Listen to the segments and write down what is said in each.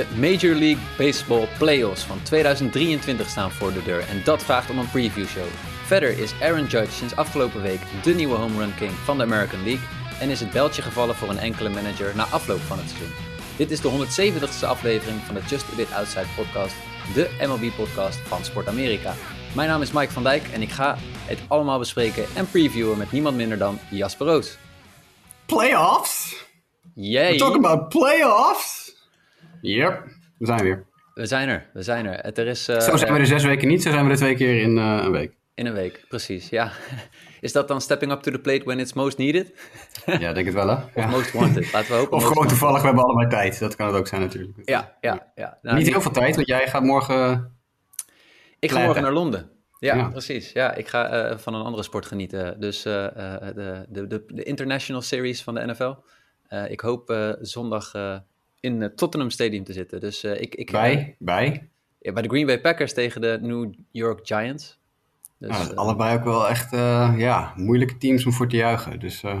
De Major League Baseball Playoffs van 2023 staan voor de deur en dat vraagt om een preview show. Verder is Aaron Judge sinds afgelopen week de nieuwe home run king van de American League en is het beltje gevallen voor een enkele manager na afloop van het seizoen. Dit is de 170ste aflevering van de Just a Bit Outside podcast, de MLB-podcast van Sport Amerika. Mijn naam is Mike van Dijk en ik ga het allemaal bespreken en previewen met niemand minder dan Jasper Roos. Playoffs? Yay! We talk about playoffs? Yep, we zijn weer. We zijn er, we zijn er. Het, er is, uh, zo zijn we er zes weken niet, zo zijn we er twee keer in uh, een week. In een week, precies, ja. Is dat dan stepping up to the plate when it's most needed? ja, denk het wel, hè? Of Ja. most wanted, laten we hopen. Of gewoon wanted. toevallig, we hebben allebei tijd. Dat kan het ook zijn natuurlijk. Ja, ja, ja. Nou, niet die- heel veel tijd, want jij gaat morgen... Ik ga morgen naar Londen. Ja, Ja. precies. Ja, ik ga eh, van een andere sport genieten. Dus eh, eh, de, de, de, de International Series van de NFL. Eh, ik hoop eh, zondag eh, in het Tottenham Stadium te zitten. Dus eh, ik, ik Bij, bij. ja, bij de Green Bay Packers tegen de New York Giants. Dus, Nou, eh, allebei ook wel echt eh, ja, moeilijke teams om voor te juichen. Dus eh,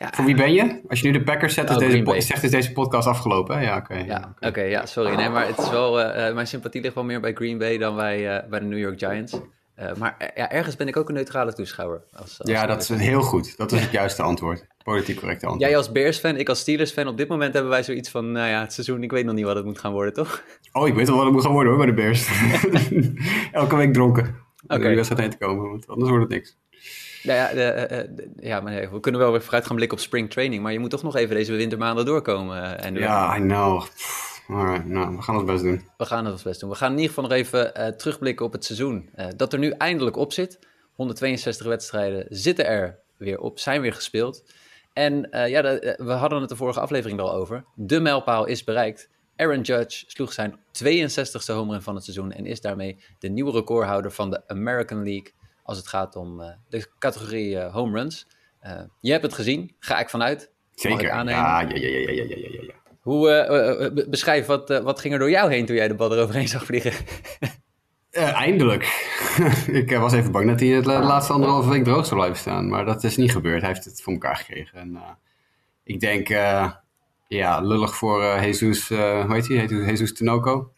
ja, voor wie ben je? Als je nu de Packers zet, is, Oh, deze, zegt is podcast afgelopen. Hè? Ja, oké. Ja, oké, ja, sorry. Nee, maar het is wel, eh, eh, mijn sympathie ligt wel meer bij Green Bay dan bij, eh, bij de New York Giants. Eh, maar eh, ja, ergens ben ik ook een neutrale toeschouwer. Als, als Ja, dat is heel goed. Dat is het juiste antwoord. Politiek correcte antwoord. Jij als Bears-fan, ik als Steelers-fan. Op dit moment hebben wij zoiets van, nou ja, het seizoen, ik weet nog niet wat het moet gaan worden, toch? Oh, ik weet wel wat het moet gaan worden hoor, bij de Bears. Elke week dronken. Om Oké. de wedstrijd heen te komen, want anders wordt het niks. Nou ja, de, eh, eh, de- ja maar nee, we kunnen wel weer vooruit gaan blikken op spring training. Maar je moet toch nog even deze wintermaanden doorkomen. eh, En we- Ja, I know. Alright, nou, we gaan ons best doen. We gaan het ons best doen. We gaan in ieder geval nog even eh, terugblikken op het seizoen. eh, dat er nu eindelijk op zit. 162 wedstrijden zitten er weer op, zijn weer gespeeld. En eh, ja, de- eh, we hadden het de vorige aflevering er al over. De mijlpaal is bereikt. Aaron Judge sloeg zijn 62ste home run van het seizoen en is daarmee de nieuwe recordhouder van de American League als het gaat om eh, de categorie eh, home runs. Je hebt het gezien, ga ik vanuit. Zeker. ik Ja, ja, ja, ja, ja, ja, ja. Hoe, be- beschrijf, wat, wat ging er door jou heen toen jij de bal eroverheen zag vliegen? Eh, eindelijk. ik eh, was even bang dat hij het laatste anderhalve week droog zou blijven staan. Maar dat is niet gebeurd. Hij heeft het voor elkaar gekregen. En, eh, ik denk, ja, lullig voor Jesus, hoe heet hij? Jesus Tinoco.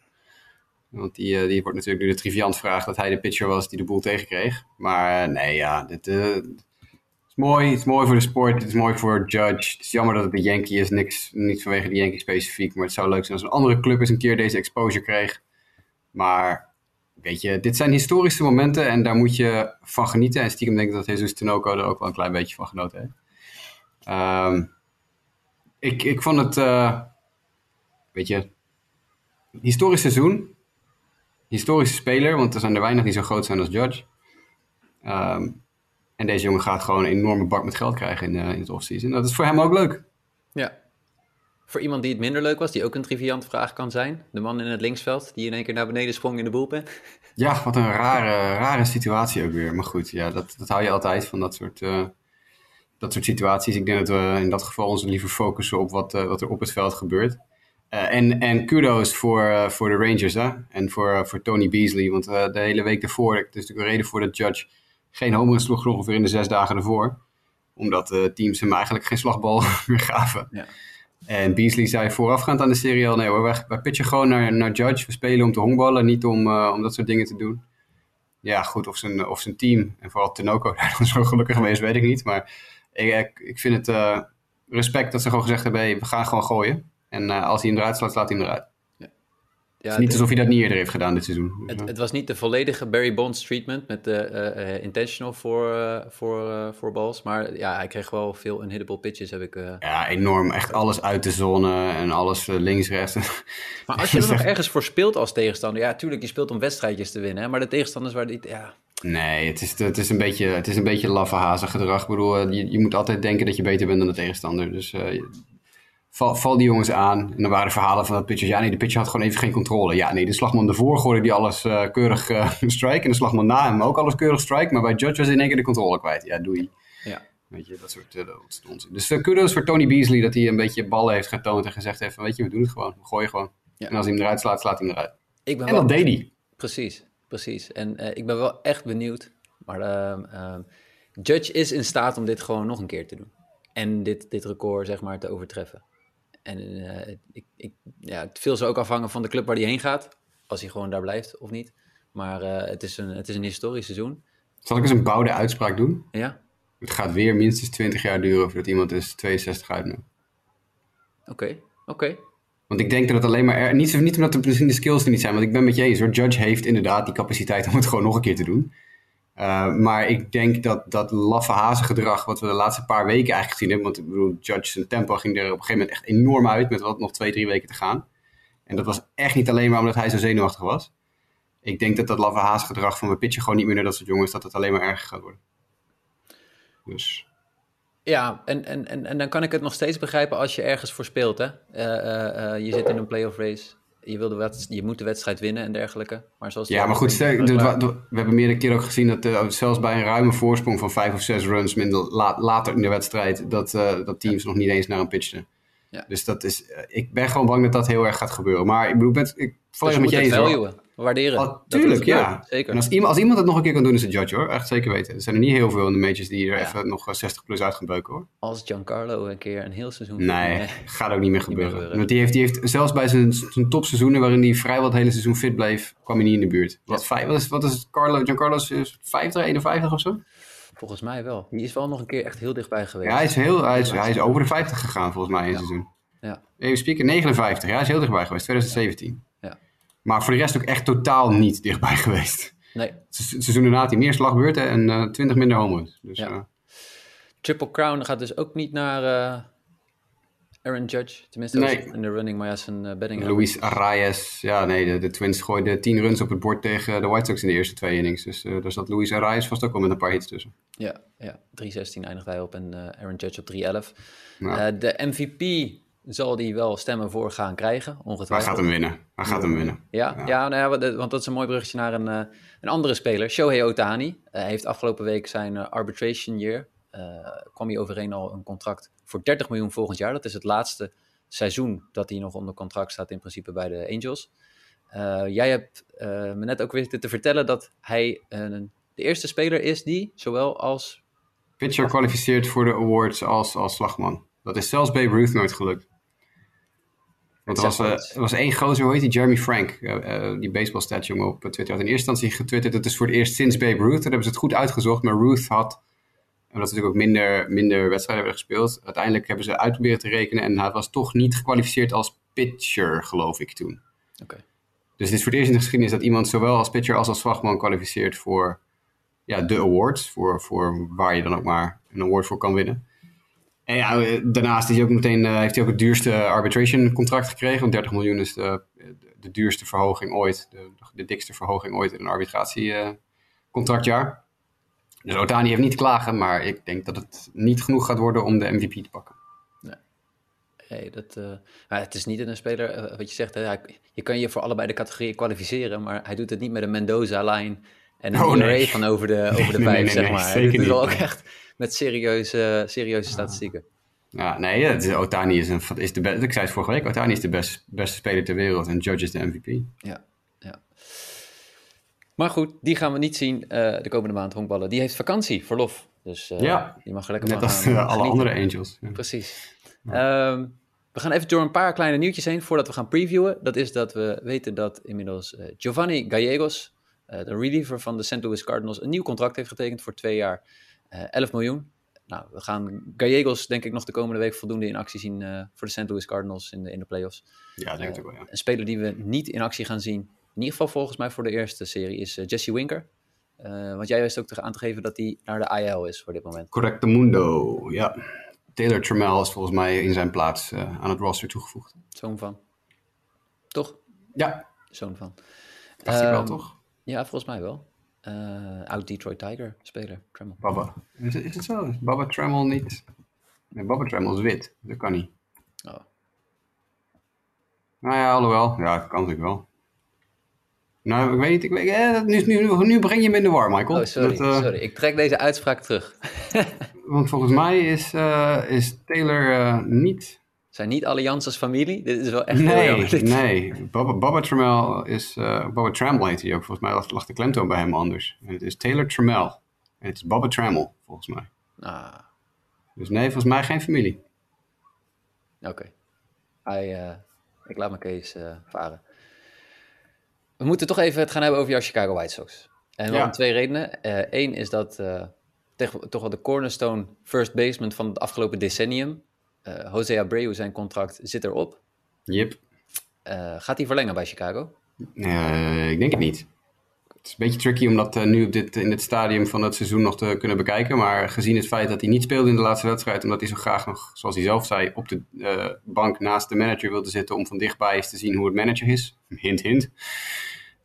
Want die, die wordt natuurlijk nu de triviant vraag dat hij de pitcher was die de boel tegenkreeg. Maar nee, ja, dit is mooi. Het is mooi voor de sport. Het is mooi voor Judge. Het is jammer dat het de Yankee is. Niks, niet vanwege de Yankee specifiek. Maar het zou leuk zijn als een andere club eens een keer deze exposure kreeg. Maar weet je, dit zijn historische momenten en daar moet je van genieten. En stiekem denk ik dat Jesus Tinoco er ook wel een klein beetje van genoten heeft. Ehm, ik, ik vond het, eh, weet je, historisch seizoen. Historische speler, want er zijn er weinig die zo groot zijn als Judge. Ehm, en deze jongen gaat gewoon een enorme bak met geld krijgen in, eh, in het offseason. Dat is voor hem ook leuk. Ja. Voor iemand die het minder leuk was, die ook een triviant vraag kan zijn. De man in het linksveld, die in één keer naar beneden sprong in de boelpen. Ja, wat een rare, rare situatie ook weer. Maar goed, ja, dat, dat hou je altijd van dat soort, eh, dat soort situaties. Ik denk dat we in dat geval ons liever focussen op wat, eh, wat er op het veld gebeurt. Eh, en, en kudos voor, voor de Rangers hè? en voor, voor Tony Beasley. Want de hele week daarvoor, er is natuurlijk een reden voor dat Judge geen home run sloeg ongeveer in de zes dagen ervoor. Omdat de teams hem eigenlijk geen slagbal meer gaven. Ja. En Beasley zei voorafgaand aan de serie al, nee hoor, wij, pitchen gewoon naar, naar Judge. We spelen om te honkballen, niet om, eh, om dat soort dingen te doen. Ja, goed, of zijn, of zijn team, en vooral Tenoco daar dan zo gelukkig geweest, weet ik niet. Maar ik, ik, vind het eh, respect dat ze gewoon gezegd hebben, we gaan gewoon gooien. En eh, als hij hem eruit slaat, laat hij hem eruit. Ja, het is niet alsof hij dat niet eerder heeft gedaan dit seizoen. Het, eh, het was niet de volledige Barry Bonds treatment met de eh, eh, intentional voor, eh, voor, eh, voor balls. Maar ja, hij kreeg wel veel unhittable pitches, heb ik... eh. ja, enorm. Echt alles uit de zone en alles eh, links, rechts. Maar als je er nog ergens voor speelt als tegenstander... Ja, tuurlijk, je speelt om wedstrijdjes te winnen. Hè, maar de tegenstanders waar die... Ja, Nee, het is, het is een beetje, het is een beetje laffe hazen gedrag. Ik bedoel, eh, je, je moet altijd denken dat je beter bent dan de tegenstander. Dus eh, val, val die jongens aan. En dan waren er verhalen van dat pitcher. Ja, nee, de pitcher had gewoon even geen controle. Ja, nee, de slagman ervoor gooide die alles eh, keurig eh, strike. En de slagman na hem ook alles keurig strike. Maar bij Judge was in één keer de controle kwijt. Ja, doei. ja. Weet je, dat soort soort onzin. Dus kudos voor Tony Beasley dat hij een beetje ballen heeft getoond en gezegd heeft van, weet je, we doen het gewoon. We gooien gewoon. Ja. En als hij hem eruit slaat, slaat hij hem eruit. Ik ben En wel... dat deed hij. Precies, precies. En ik ben wel echt benieuwd. Maar ehm, ehm, Judge is in staat om dit gewoon nog een keer te doen. En dit, dit record, zeg maar, te overtreffen. En uh, ik, ik, ja, het veel zou ook afhangen van de club waar hij heen gaat. Als hij gewoon daar blijft of niet. Maar uh, het, is een, het is een historisch seizoen. Zal ik eens een bouwde uitspraak doen? Ja. Het gaat weer minstens 20 jaar duren voordat iemand is 62 uitneemt. Oké, okay. oké. Want ik denk dat het alleen maar... Er, niet, niet omdat er misschien de skills er niet zijn, want ik ben met je eens hoor. Judge heeft inderdaad die capaciteit om het gewoon nog een keer te doen. Uh, maar ik denk dat dat laffe hazengedrag wat we de laatste paar weken eigenlijk gezien hebben... want ik bedoel, Judge zijn tempo ging er op een gegeven moment echt enorm uit... met wat nog twee, drie weken te gaan. En dat was echt niet alleen maar omdat hij zo zenuwachtig was. Ik denk dat dat laffe hazengedrag van we pitchen gewoon niet meer naar dat soort jongens... dat het alleen maar erger gaat worden. Dus... Ja, en, en, en, en dan kan ik het nog steeds begrijpen als je ergens voor speelt. Hè? Uh, uh, je zit in een playoff race. Je, wil de je moet de wedstrijd winnen en dergelijke. Maar zoals ja, maar goed, stel, we hebben meerdere keer ook gezien dat uh, zelfs bij een ruime voorsprong van vijf of zes runs minder la, later in de wedstrijd, dat, dat teams nog niet eens naar een pitchten. Ja. Dus dat is, ik ben gewoon bang dat dat heel erg gaat gebeuren. Maar ik bedoel, ik volledig dus met je eens waarderen. Oh, tuurlijk, ja. Zeker. En als iemand, als iemand het nog een keer kan doen, is het Judge hoor. Echt zeker weten. Er zijn er niet heel veel in de majors die er even nog 60 plus uit gaan beuken hoor. Als Giancarlo een keer een heel seizoen... Nee, nee. gaat ook niet meer gebeuren. Want die heeft, die heeft zelfs bij zijn, zijn topseizoenen, waarin hij vrijwel het hele seizoen fit bleef, kwam hij niet in de buurt. Wat, vijf, wat is, wat is Carlo, Giancarlo's 50, 51 of zo? Volgens mij wel. Die is wel nog een keer echt heel dichtbij geweest. Ja, hij is, heel, hij is, hij is over de 50 gegaan volgens mij in het seizoen. Ja. Even spieken, 59. Ja, hij is heel dichtbij geweest, 2017. Maar voor de rest ook echt totaal niet dichtbij geweest. Nee. Het seizoen daarna had hij meer slagbeurten en uh, 20 minder home Dus, ja. uh, Triple Crown gaat dus ook niet naar uh, Aaron Judge. Tenminste, nee. in de running, maar ja, zijn betting. Luis Arias. Ja, nee, de, de, Twins gooiden 10 runs op het bord tegen de White Sox in de eerste twee innings. Dus daar zat Luis Arias vast ook wel met een paar hits tussen. Ja, ja 3-16 eindigt hij op en Aaron Judge op 3-11. Ja. de MVP zal die wel stemmen voor gaan krijgen, ongetwijfeld. Hij gaat hem winnen. Hij gaat hem winnen. Ja, ja. ja, nou ja want dat is een mooi bruggetje naar een, uh, een andere speler. Shohei Otani uh, heeft afgelopen week zijn uh, arbitration year. kwam hij overeen al een contract voor 30 miljoen volgend jaar. Dat is het laatste seizoen dat hij nog onder contract staat in principe bij de Angels. jij hebt me net ook weten te vertellen dat hij de eerste speler is die zowel als... Pitcher kwalificeert voor de awards als, als slagman. Dat is zelfs Babe Ruth nooit gelukt. Want er was, uh, er was één gozer, hoe heet die? Jeremy Frank, uh, uh, die baseballstat jongen op Twitter. had in eerste instantie getwitterd, het is voor het eerst sinds Babe Ruth. Daar hebben ze het goed uitgezocht, maar Ruth had, omdat ze natuurlijk ook minder, minder wedstrijden hebben gespeeld, uiteindelijk hebben ze uitproberen te rekenen en hij was toch niet gekwalificeerd als pitcher, geloof ik toen. Okay. Dus het is voor het eerst in de geschiedenis dat iemand zowel als pitcher als als slagman kwalificeert voor ja, de awards, voor, voor waar je dan ook maar een award voor kan winnen. En ja, daarnaast is hij ook meteen, uh, heeft hij ook het duurste arbitration contract gekregen. Want 30 miljoen is de, de duurste verhoging ooit. De, de dikste verhoging ooit in een arbitratiecontractjaar. Uh, dus Otani heeft niet te klagen, maar ik denk dat het niet genoeg gaat worden om de MVP te pakken. Nee. Hey, dat, uh, het is niet een speler, wat je zegt, hè, je kan je voor allebei de categorieën kwalificeren, maar hij doet het niet met een Mendoza-lijn en een oh, nee. van over de, over de nee, vijf, nee, zeg maar. zeker Dit is wel ook echt met serieuze, serieuze statistieken. Ja, nee, is, Otani is, een, is de beste. Ik zei het vorige week, Otani is de best, beste speler ter wereld en Judge is de MVP. Ja, ja. Maar goed, die gaan we niet zien uh, de komende maand honkballen. Die heeft vakantie, verlof. Dus uh, ja, die mag lekker net als gaan, uh, alle genieten. andere Angels. Ja. Precies. Um, we gaan even door een paar kleine nieuwtjes heen voordat we gaan previewen. Dat is dat we weten dat inmiddels uh, Giovanni Gallegos, uh, de reliever van de St. Louis Cardinals, een nieuw contract heeft getekend voor twee jaar, 11 miljoen. Nou, we gaan Gallegos denk ik nog de komende week voldoende in actie zien uh, voor de St. Louis Cardinals in de, in de playoffs. Ja, denk ik wel, ja. Een speler die we niet in actie gaan zien, in ieder geval volgens mij voor de eerste serie, is Jesse Winker. want jij wist ook te aan te geven dat hij naar de IL is voor dit moment. Correcto mundo, ja. Taylor Trammell is volgens mij in zijn plaats aan het roster toegevoegd. Zoon van. Toch? Ja. Zoon van. Dacht um, ik wel, toch? Ja, volgens mij wel. Uh, oud Detroit Tiger speler, Trammell. Baba. Is het, is het zo? Is Baba Trammell niet... Nee, Baba Trammell is wit. Dat kan niet. Oh. Nou ja, alhoewel. Ja, dat kan natuurlijk wel. Nou, ik weet niet. Ik weet, eh, nu, nu, nu breng je me in de war, Michael. Oh, sorry, dat, uh, sorry. Ik trek deze uitspraak terug. want volgens mij is, uh, is Taylor niet... Zijn niet Alliances familie? Dit is wel echt Nee, heel nee. Baba, Baba Trammell is... Baba Trammell heet hij ook. Volgens mij lag, de klemtoon bij hem anders. En het is Taylor Trammell. En het is Baba Trammell, volgens mij. Ah. Dus nee, volgens mij geen familie. Oké. Okay. I, ik laat mijn case varen. We moeten toch even het gaan hebben over jouw Chicago White Sox. En wel om twee redenen. Eén is dat toch wel de cornerstone first baseman van het afgelopen decennium. Jose Abreu, zijn contract zit erop. Yep. gaat hij verlengen bij Chicago? ik denk het niet. Het is een beetje tricky om dat nu op dit, in dit stadium van het seizoen nog te kunnen bekijken. Maar gezien het feit dat hij niet speelde in de laatste wedstrijd, omdat hij zo graag nog, zoals hij zelf zei, op de uh, bank naast de manager wilde zitten om van dichtbij eens te zien hoe het manager is. Hint, hint.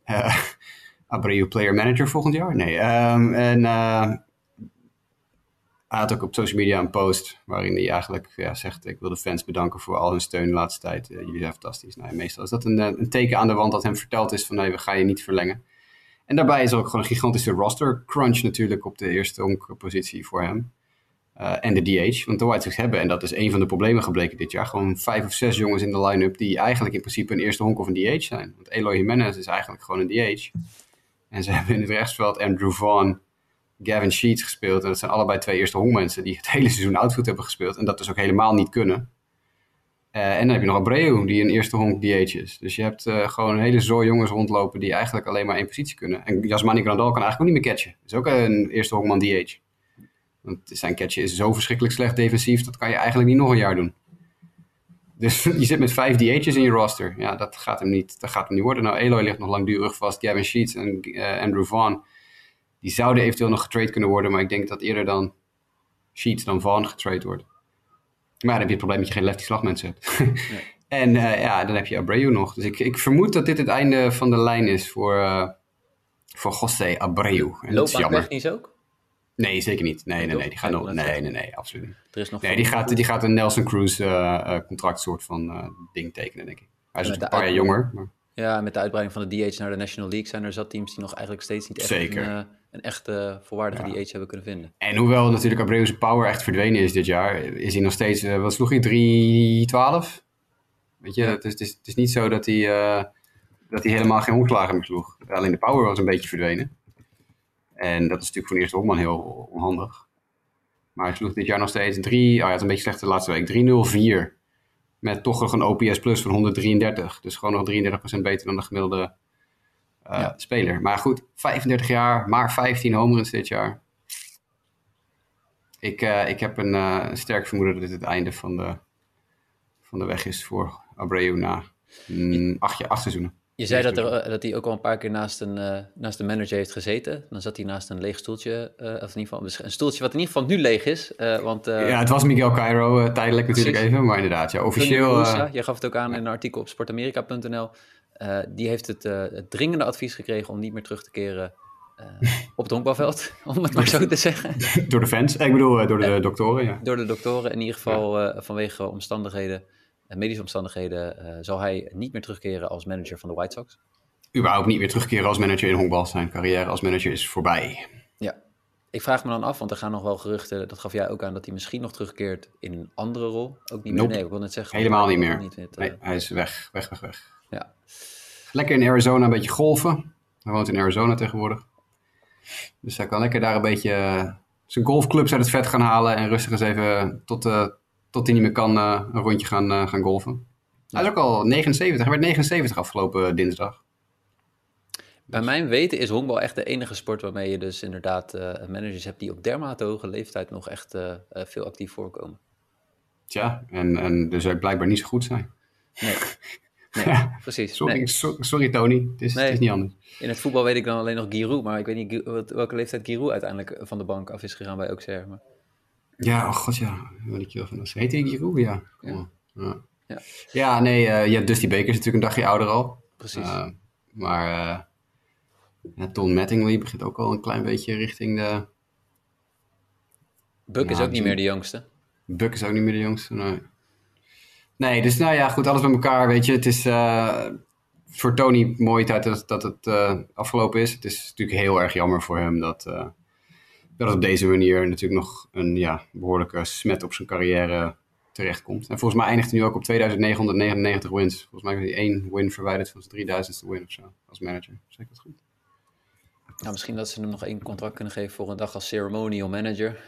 Uh, Abreu player manager volgend jaar? Nee. Um, en uh, hij had ook op social media een post waarin hij eigenlijk ja, zegt: Ik wil de fans bedanken voor al hun steun de laatste tijd. jullie zijn fantastisch. Nou, meestal is dat een, een, teken aan de wand dat hem verteld is: van nee, we gaan je niet verlengen. En daarbij is er ook gewoon een gigantische roster crunch natuurlijk op de eerste honkpositie voor hem. Uh, en de DH. Want de White Sox hebben, en dat is een van de problemen gebleken dit jaar, gewoon vijf of zes jongens in de line-up die eigenlijk in principe een eerste honk of een DH zijn. Want Eloy Jimenez is eigenlijk gewoon een DH. En ze hebben in het rechtsveld Andrew Vaughn, Gavin Sheets gespeeld. En dat zijn allebei twee eerste honkmensen die het hele seizoen outfield hebben gespeeld. En dat dus ook helemaal niet kunnen. Uh, en dan heb je nog Abreu, die een eerste honk DH is. Dus je hebt uh, gewoon een hele zooi jongens rondlopen die eigenlijk alleen maar één positie kunnen. En Jasmani Grandal kan eigenlijk ook niet meer catchen. Dat is ook een eerste honkman DH. Want zijn catchen is zo verschrikkelijk slecht defensief, dat kan je eigenlijk niet nog een jaar doen. Dus je zit met vijf DH's in je roster. Ja, dat gaat hem niet, dat gaat hem niet worden. Nou, Eloy ligt nog langdurig vast. Gavin Sheets en uh, Andrew Vaughn, die zouden eventueel nog getrade kunnen worden. Maar ik denk dat eerder dan Sheets dan Vaughn getrade wordt. Maar dan heb je het probleem dat je geen lefty slagmensen hebt. Nee. en uh, ja, dan heb je Abreu nog. Dus ik, ik vermoed dat dit het einde van de lijn is voor, uh, voor José Abreu. En jammer. technisch ook? Nee, zeker niet. Nee, nee, nee. Die gaat nog, nee, nee, nee, absoluut niet. Er is nog nee, die gaat, die gaat een Nelson Cruz uh, contract soort van ding tekenen, denk ik. Hij is een paar jaar jonger. Maar... Ja, met de uitbreiding van de DH naar de National League zijn er zat teams die nog eigenlijk steeds niet echt Zeker. Een, een echte volwaardige ja. DH hebben kunnen vinden. En hoewel natuurlijk Abreu's power echt verdwenen is dit jaar, is hij nog steeds, uh, wat sloeg hij, 3-12? Weet je, ja. het, is, het, is, het, is, niet zo dat hij, uh, dat hij helemaal geen omslagen meer sloeg. Alleen de power was een beetje verdwenen. En dat is natuurlijk voor de eerste honkman heel onhandig. Maar hij sloeg dit jaar nog steeds 3, oh, hij had een beetje slecht de laatste week, 3-0-4. Met toch nog een OPS plus van 133. Dus gewoon nog 33% beter dan de gemiddelde uh, ja. speler. Maar goed, 35 jaar, maar 15 homeruns dit jaar. Ik, uh, ik heb een uh, sterk vermoeden dat dit het einde van de, van de weg is voor Abreu na mm, acht, acht seizoenen. Je zei dat, er, dat hij ook al een paar keer naast een, naast de manager heeft gezeten. Dan zat hij naast een leeg stoeltje, of in ieder geval een stoeltje wat in ieder geval nu leeg is. want, ja, het was Miguel Cairo tijdelijk natuurlijk even, maar inderdaad, ja, officieel... je gaf het ook aan in een artikel op sportamerika.nl. Die heeft het, het, dringende advies gekregen om niet meer terug te keren op het honkbalveld, om het maar zo te zeggen. Door de fans, ik bedoel door de doktoren, ja. Door de doktoren, in ieder geval vanwege omstandigheden, medische omstandigheden, zal hij niet meer terugkeren als manager van de White Sox. Überhaupt niet meer terugkeren als manager in honkbal. Zijn carrière als manager is voorbij. Ja, ik vraag me dan af, want er gaan nog wel geruchten, dat gaf jij ook aan, dat hij misschien nog terugkeert in een andere rol. Ook niet meer, nee, ik wil net zeggen. Helemaal niet meer. Niet met, nee, hij is weg, weg, weg, weg. Ja. Lekker in Arizona een beetje golfen. Hij woont in Arizona tegenwoordig. Dus hij kan lekker daar een beetje zijn golfclubs uit het vet gaan halen. En rustig eens even tot, uh, tot hij niet meer kan uh, een rondje gaan, gaan golfen. Hij is ook al 79. Hij werd 79 afgelopen dinsdag. Bij mijn weten is honkbal echt de enige sport waarmee je dus inderdaad managers hebt die op dermate hoge leeftijd nog echt veel actief voorkomen. Tja, en, en dus ook blijkbaar niet zo goed zijn. Nee. Nee, ja, precies. Sorry, nee. so, sorry Tony, het is, nee. het is niet anders. In het voetbal weet ik dan alleen nog Giroud, maar ik weet niet welke leeftijd Giroud uiteindelijk van de bank af is gegaan bij Auxerre. Maar... Ja, oh god ja, weet ik wel van. Heet hij Giroud? Ja. Ja. Ja. ja. ja. nee, uh, je hebt Dusty Baker is natuurlijk een dagje ouder al. Precies. Uh, maar uh, Tom Mattingly begint ook al een klein beetje richting de... Buck is ook niet meer de jongste. Buck is ook niet meer de jongste, nee. Nee, dus nou ja, goed, alles bij elkaar, weet je. Het is voor Tony mooi tijd dat, dat het afgelopen is. Het is natuurlijk heel erg jammer voor hem dat, dat op deze manier natuurlijk nog een ja, behoorlijke smet op zijn carrière terechtkomt. En volgens mij eindigt hij nu ook op 2999 wins. Volgens mij heeft hij één win verwijderd van zijn 3000ste win of zo, als manager. Zeg ik dat goed? Nou, misschien dat ze hem nog één contract kunnen geven voor een dag als ceremonial manager.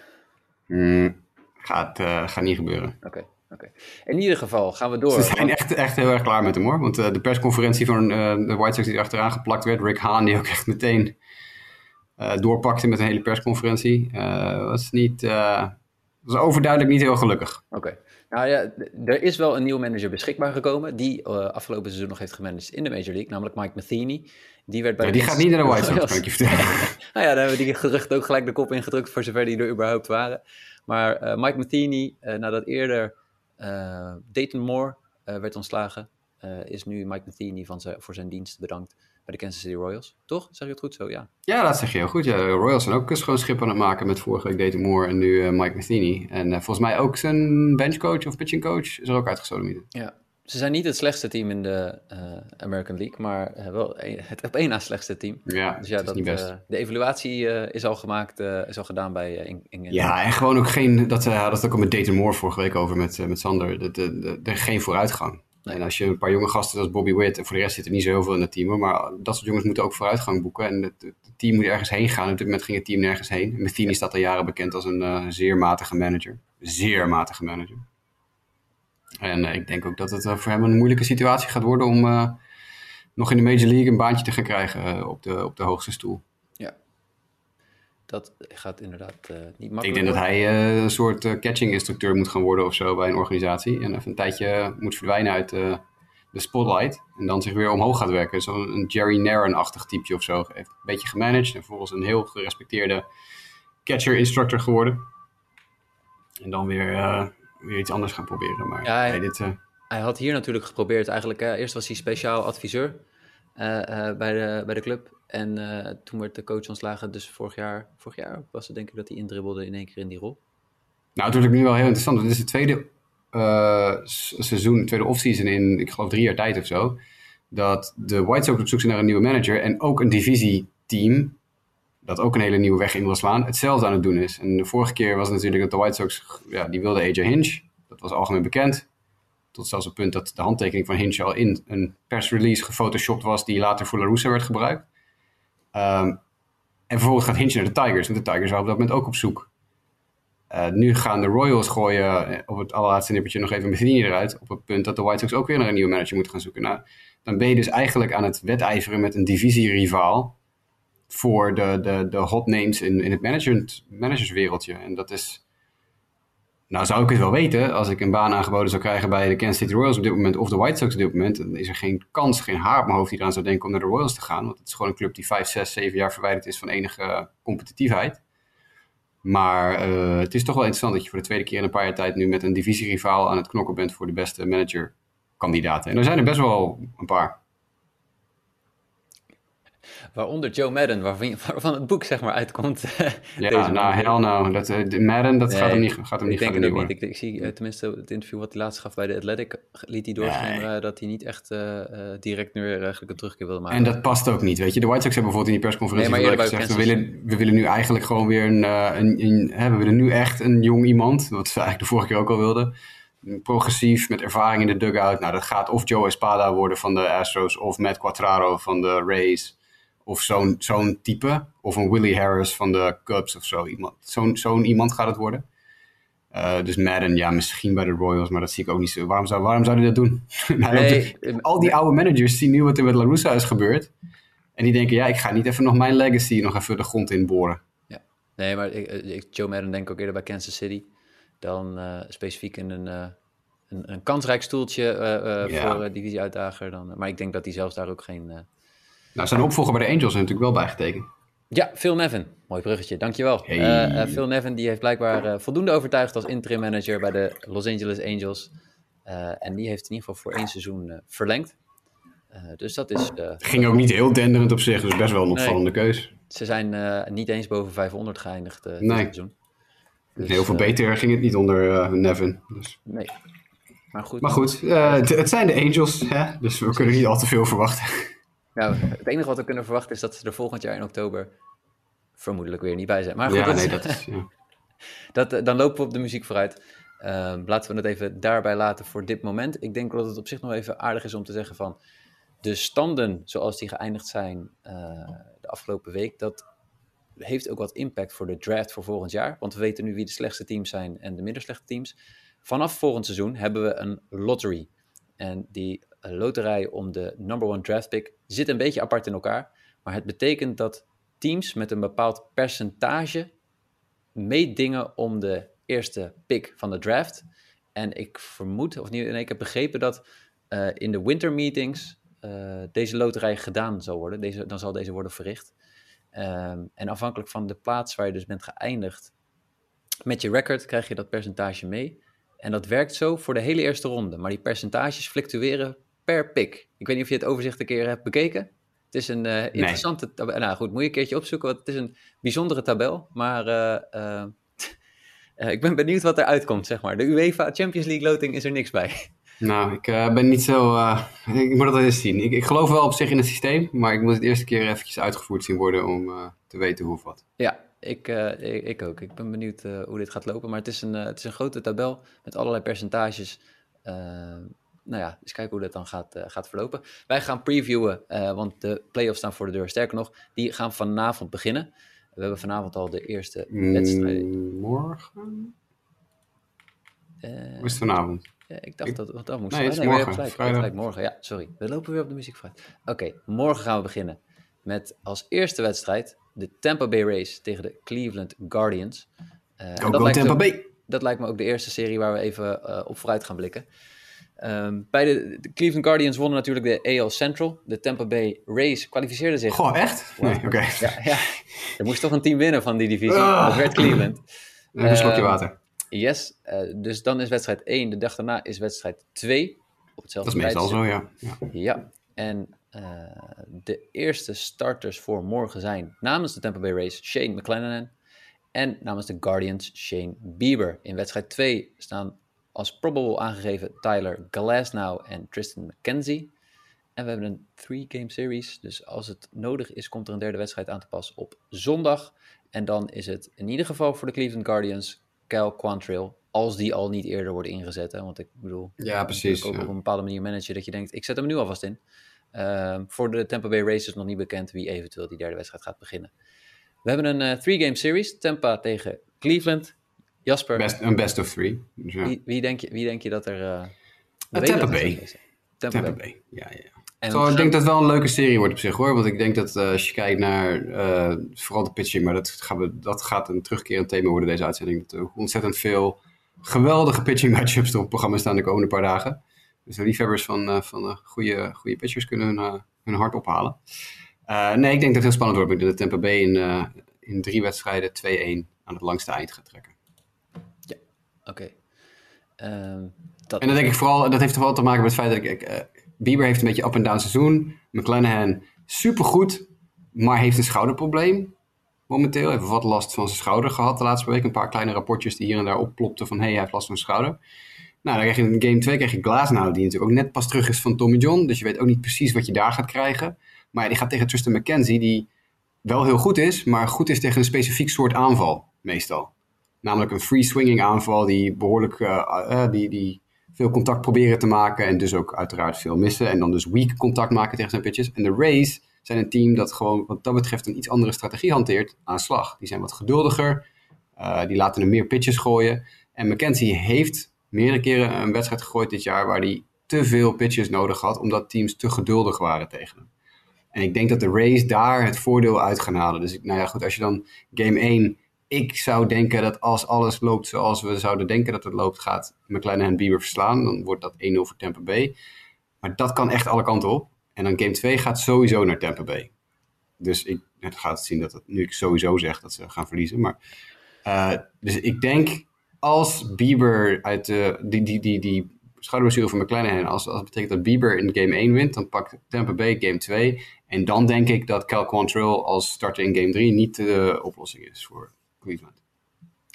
Mm, gaat, gaat niet gebeuren. Oké. Okay. In ieder geval gaan we door. Ze zijn echt, echt heel erg klaar met hem hoor. Want uh, de persconferentie van uh, de White Sox die achteraan geplakt werd, Rick Hahn, die ook echt meteen doorpakte met een hele persconferentie, was niet, was overduidelijk niet heel gelukkig. Oké. Nou ja, er is wel een nieuwe manager beschikbaar gekomen, die afgelopen seizoen nog heeft gemanaged in de Major League, namelijk Mike Matheny. Die, werd bij ja, die gaat niet naar de White Sox, kan ik je vertellen. nou ja, daar hebben we die gerucht ook gelijk de kop ingedrukt, voor zover die er überhaupt waren. Maar Mike Matheny, nadat eerder Dayton Moore werd ontslagen. Is nu Mike Matheny van zijn, voor zijn dienst bedankt bij de Kansas City Royals. Toch? Zeg je het goed zo? Ja, ja dat zeg je heel goed. Ja, de Royals zijn ook schoon schip aan het maken met vorige week Dayton Moore en nu Mike Matheny. En volgens mij ook zijn benchcoach of pitching coach is er ook uitgestoten. Ja, ze zijn niet het slechtste team in de uh, American League, maar wel het op één na slechtste team. Ja, dus ja, dat, uh, de evaluatie is al gemaakt, is al gedaan bij in, in, Ja, en gewoon ook geen, dat hadden het ook met Dayton Moore vorige week over met, met Sander, de, de, de, de, geen vooruitgang. En als je een paar jonge gasten als Bobby Witt, en voor de rest zit er niet zo heel veel in het team, maar dat soort jongens moeten ook vooruitgang boeken. En het, team moet ergens heen gaan. Op dit moment ging het team nergens heen. Matheny staat al jaren bekend als een zeer matige manager. Zeer matige manager. En uh, ik denk ook dat het uh, voor hem een moeilijke situatie gaat worden om nog in de Major League een baantje te gaan krijgen op, de, op de hoogste stoel. Dat gaat inderdaad niet makkelijk Ik denk dat hij een soort catching instructeur moet gaan worden of zo bij een organisatie. En even een tijdje moet verdwijnen uit de spotlight. En dan zich weer omhoog gaat werken. Zo'n Jerry Naron-achtig typeje of zo. Heeft een beetje gemanaged en vervolgens een heel gerespecteerde catcher instructor geworden. En dan weer weer iets anders gaan proberen. Maar ja, hij, dit, hij had hier natuurlijk geprobeerd eigenlijk. Eerst was hij speciaal adviseur bij, de, bij de club. En toen werd de coach ontslagen. Dus vorig jaar, vorig jaar was het denk ik dat hij indribbelde in één keer in die rol. Nou, natuurlijk nu wel heel interessant. Dit is het tweede seizoen, tweede offseason in, ik geloof drie jaar tijd of zo. Dat de White Sox op zoek zijn naar een nieuwe manager. En ook een divisieteam dat ook een hele nieuwe weg in wil slaan, hetzelfde aan het doen is. En de vorige keer was het natuurlijk dat de White Sox, ja, die wilde AJ Hinch. Dat was algemeen bekend. Tot zelfs het punt dat de handtekening van Hinch al in een persrelease gefotoshopt was, die later voor La Russa werd gebruikt. Um, en vervolgens gaat Hinch naar de Tigers, want de Tigers waren op dat moment ook op zoek. Uh, nu gaan de Royals gooien op het allerlaatste nippertje nog even Matheny eruit. Op het punt dat de White Sox ook weer naar een nieuwe manager moeten gaan zoeken. Nou, dan ben je dus eigenlijk aan het wedijveren met een divisierivaal voor de, de, de hot names in, in het management, managerswereldje. En dat is. Nou, zou ik het wel weten als ik een baan aangeboden zou krijgen bij de Kansas City Royals op dit moment of de White Sox op dit moment. Dan is er geen kans, geen haar op mijn hoofd die eraan zou denken om naar de Royals te gaan. Want het is gewoon een club die 5, 6, 7 jaar verwijderd is van enige competitiviteit. Maar uh, het is toch wel interessant dat je voor de tweede keer in een paar jaar tijd nu met een divisierivaal aan het knokken bent voor de beste managerkandidaten. En er zijn er best wel een paar. Waaronder Joe Madden, waarvan, waarvan het boek zeg maar uitkomt. ja, nou, hell no. Dat, uh, Madden, dat nee, gaat hem niet gaat hem niet Ik denk het niet. Ik, ik, zie uh, tenminste het interview wat hij laatst gaf bij de Athletic, liet hij doorschemeren nee. dat hij niet echt direct nu eigenlijk een terugkeer wilde maken. En dat past ook niet, weet je. De White Sox hebben bijvoorbeeld in die persconferentie nee, gezegd, we willen, we willen nu eigenlijk gewoon weer een, een, een hè, we willen nu echt een jong iemand, wat ze eigenlijk de vorige keer ook al wilden progressief, met ervaring in de dugout. Nou, dat gaat of Joe Espada worden van de Astros of Matt Quatraro van de Rays. Of zo'n zo'n type. Of een Willie Harris van de Cubs of zo. Iemand, zo'n, zo'n iemand gaat het worden. Uh, dus Madden, ja, misschien bij de Royals, maar dat zie ik ook niet zo. Waarom zou, waarom zou hij dat doen? nou, nee, al die oude managers zien nu wat er met La Russa is gebeurd. En die denken, ja, ik ga niet even nog mijn legacy nog even de grond in boren. Ja, nee, maar ik, ik, Joe Madden denk ik ook eerder bij Kansas City. Dan uh, specifiek in een, uh, een, een, kansrijk stoeltje ja. voor divisieuitdager. Dan, maar ik denk dat hij zelfs daar ook geen nou, zijn opvolger bij de Angels natuurlijk wel bijgetekend. Ja, Phil Nevin. Mooi bruggetje, dankjewel. Hey. Uh, Phil Nevin die heeft blijkbaar uh, voldoende overtuigd als interim manager bij de Los Angeles Angels. en die heeft in ieder geval voor één seizoen verlengd. dus dat is... Ging ook niet heel denderend op zich, dus best wel een opvallende nee, keus. Ze zijn niet eens boven 500 geëindigd dit nee. seizoen. Dus, heel veel beter ging het niet onder Nevin. Dus. Nee. Maar goed, maar goed het zijn de Angels, hè? dus we kunnen niet al te veel verwachten. Nou, het enige wat we kunnen verwachten is dat ze er volgend jaar in oktober vermoedelijk weer niet bij zijn. Maar goed, ja, dat, nee, dat is, ja. dat, eh, dan lopen we op de muziek vooruit. Uh, laten we het even daarbij laten voor dit moment. Ik denk dat het op zich nog even aardig is om te zeggen van de standen zoals die geëindigd zijn uh, de afgelopen week, dat heeft ook wat impact voor de draft voor volgend jaar. Want we weten nu wie de slechtste teams zijn en de minder slechte teams. vanaf volgend seizoen hebben we een lottery. En die eh, loterij om de number one draft pick zit een beetje apart in elkaar. Maar het betekent dat teams met een bepaald percentage meedingen om de eerste pick van de draft. En ik vermoed, of niet, ik heb begrepen dat uh, in de winter meetings uh, deze loterij gedaan zal worden. Deze, dan zal deze worden verricht. Um, en afhankelijk van de plaats waar je dus bent geëindigd met je record, krijg je dat percentage mee. En dat werkt zo voor de hele eerste ronde. Maar die percentages fluctueren per pick. Ik weet niet of je het overzicht een keer hebt bekeken. Het is een uh, interessante nee. tabel. Nou goed, moet je een keertje opzoeken, want het is een bijzondere tabel. Maar uh, uh, ik ben benieuwd wat eruit komt, zeg maar. De UEFA Champions League loting is er niks bij. Nou, ik ben niet zo... ik moet dat eens zien. Ik, ik, geloof wel op zich in het systeem, maar ik moet het eerste keer eventjes uitgevoerd zien worden om te weten hoe of wat. Ja, ik, ik, ik, ook. Ik ben benieuwd hoe dit gaat lopen. Maar het is een, het is een grote tabel met allerlei percentages nou ja, eens kijken hoe dat dan gaat, uh, gaat verlopen. Wij gaan previewen, uh, want de playoffs staan voor de deur. Sterker nog, die gaan vanavond beginnen. We hebben vanavond al de eerste wedstrijden. Morgen? Uh, is het vanavond? Ja, ik dacht dat, dat, dat moest nee, zijn. Nee, morgen. Gelijk, gelijk, morgen, ja, sorry. We lopen weer op de muziek vooruit. Oké, okay, morgen gaan we beginnen met als eerste wedstrijd de Tampa Bay Race tegen de Cleveland Guardians. Uh, go, go Tampa Bay! Dat lijkt me ook de eerste serie waar we even op vooruit gaan blikken. Um, bij de, de, Cleveland Guardians wonnen natuurlijk de AL Central. De Tampa Bay Rays kwalificeerde zich. Goh, echt? Wow. Nee, oké. Okay. Ja, ja, er moest toch een team winnen van die divisie. Uh, dat werd Cleveland. Een slokje um, water. Yes, uh, dus dan is wedstrijd 1. De dag daarna is wedstrijd 2. Op hetzelfde dat is meestal zo, ja. Ja, ja. en uh, de eerste starters voor morgen zijn namens de Tampa Bay Rays Shane McClanahan. En namens de Guardians Shane Bieber. In wedstrijd 2 staan als probable aangegeven Tyler Glasnow en Tristan McKenzie. En we hebben een three-game series, dus als het nodig is, komt er een derde wedstrijd aan te pas op zondag. En dan is het in ieder geval voor de Cleveland Guardians Cal Quantrill, als die al niet eerder worden ingezet. Hè? Want ik bedoel, ja, precies, ook ja. op een bepaalde manier managen dat je denkt, ik zet hem nu alvast in. Uh, voor de Tampa Bay Race is nog niet bekend wie eventueel die derde wedstrijd gaat beginnen. We hebben een uh, three-game series, Tampa tegen Cleveland. Jasper. Best, een best of three. Dus ja. wie, wie, denk je, wie denk je dat er... Uh, uh, Tampa Bay. Tampa, Tampa Bay. Bay. Ja, ja. En Zo, ik denk dat het wel een leuke serie wordt op zich hoor. Want ik denk dat uh, als je kijkt naar uh, vooral de pitching, maar dat, gaan we, dat gaat een terugkerend thema worden deze uitzending. Dat er ontzettend veel geweldige pitching matchups op het programma staan de komende paar dagen. Dus de liefhebbers van, uh, van goede, goede pitchers kunnen hun, hun hart ophalen. nee, ik denk dat het heel spannend wordt. Ik denk dat de Tampa Bay in, in drie wedstrijden 2-1 aan het langste eind gaat trekken. Oké. Okay. Um, en dan denk ik vooral, dat heeft vooral te maken met het feit dat ik, uh, Bieber heeft een beetje up en down seizoen. McClanahan supergoed, maar heeft een schouderprobleem momenteel. Heeft wat last van zijn schouder gehad de laatste week. Een paar kleine rapportjes die hier en daar opplopten van, hé, hey, hij heeft last van zijn schouder. Nou, dan krijg je in game 2 krijg je Glasnow, die natuurlijk ook net pas terug is van Tommy John. Dus je weet ook niet precies wat je daar gaat krijgen. Maar die gaat tegen Tristan McKenzie, die wel heel goed is, maar goed is tegen een specifiek soort aanval, meestal. Namelijk een free swinging aanval die behoorlijk uh, uh, die, die veel contact proberen te maken en dus ook uiteraard veel missen. En dan dus weak contact maken tegen zijn pitches. En de Rays zijn een team dat gewoon wat dat betreft een iets andere strategie hanteert aan slag. Die zijn wat geduldiger, die laten er meer pitches gooien. En McKenzie heeft meerdere keren een wedstrijd gegooid dit jaar waar hij te veel pitches nodig had, omdat teams te geduldig waren tegen hem. En ik denk dat de Rays daar het voordeel uit gaan halen. Dus nou ja, goed, als je dan game 1 ik zou denken dat als alles loopt zoals we zouden denken dat het loopt, gaat McLaren en Bieber verslaan. Dan wordt dat 1-0 voor Tampa Bay. Maar dat kan echt alle kanten op. En dan game 2 gaat sowieso naar Tampa Bay. Dus ik het gaat zien dat het, nu ik sowieso zeg dat ze gaan verliezen. Maar, uh, dus ik denk als Bieber uit de, die, die, die, die schouderblessure van McLaren, als, als het betekent dat Bieber in game 1 wint, dan pakt Tampa Bay game 2. En dan denk ik dat Cal Quantrill als starter in game 3 niet de oplossing is voor Cleveland.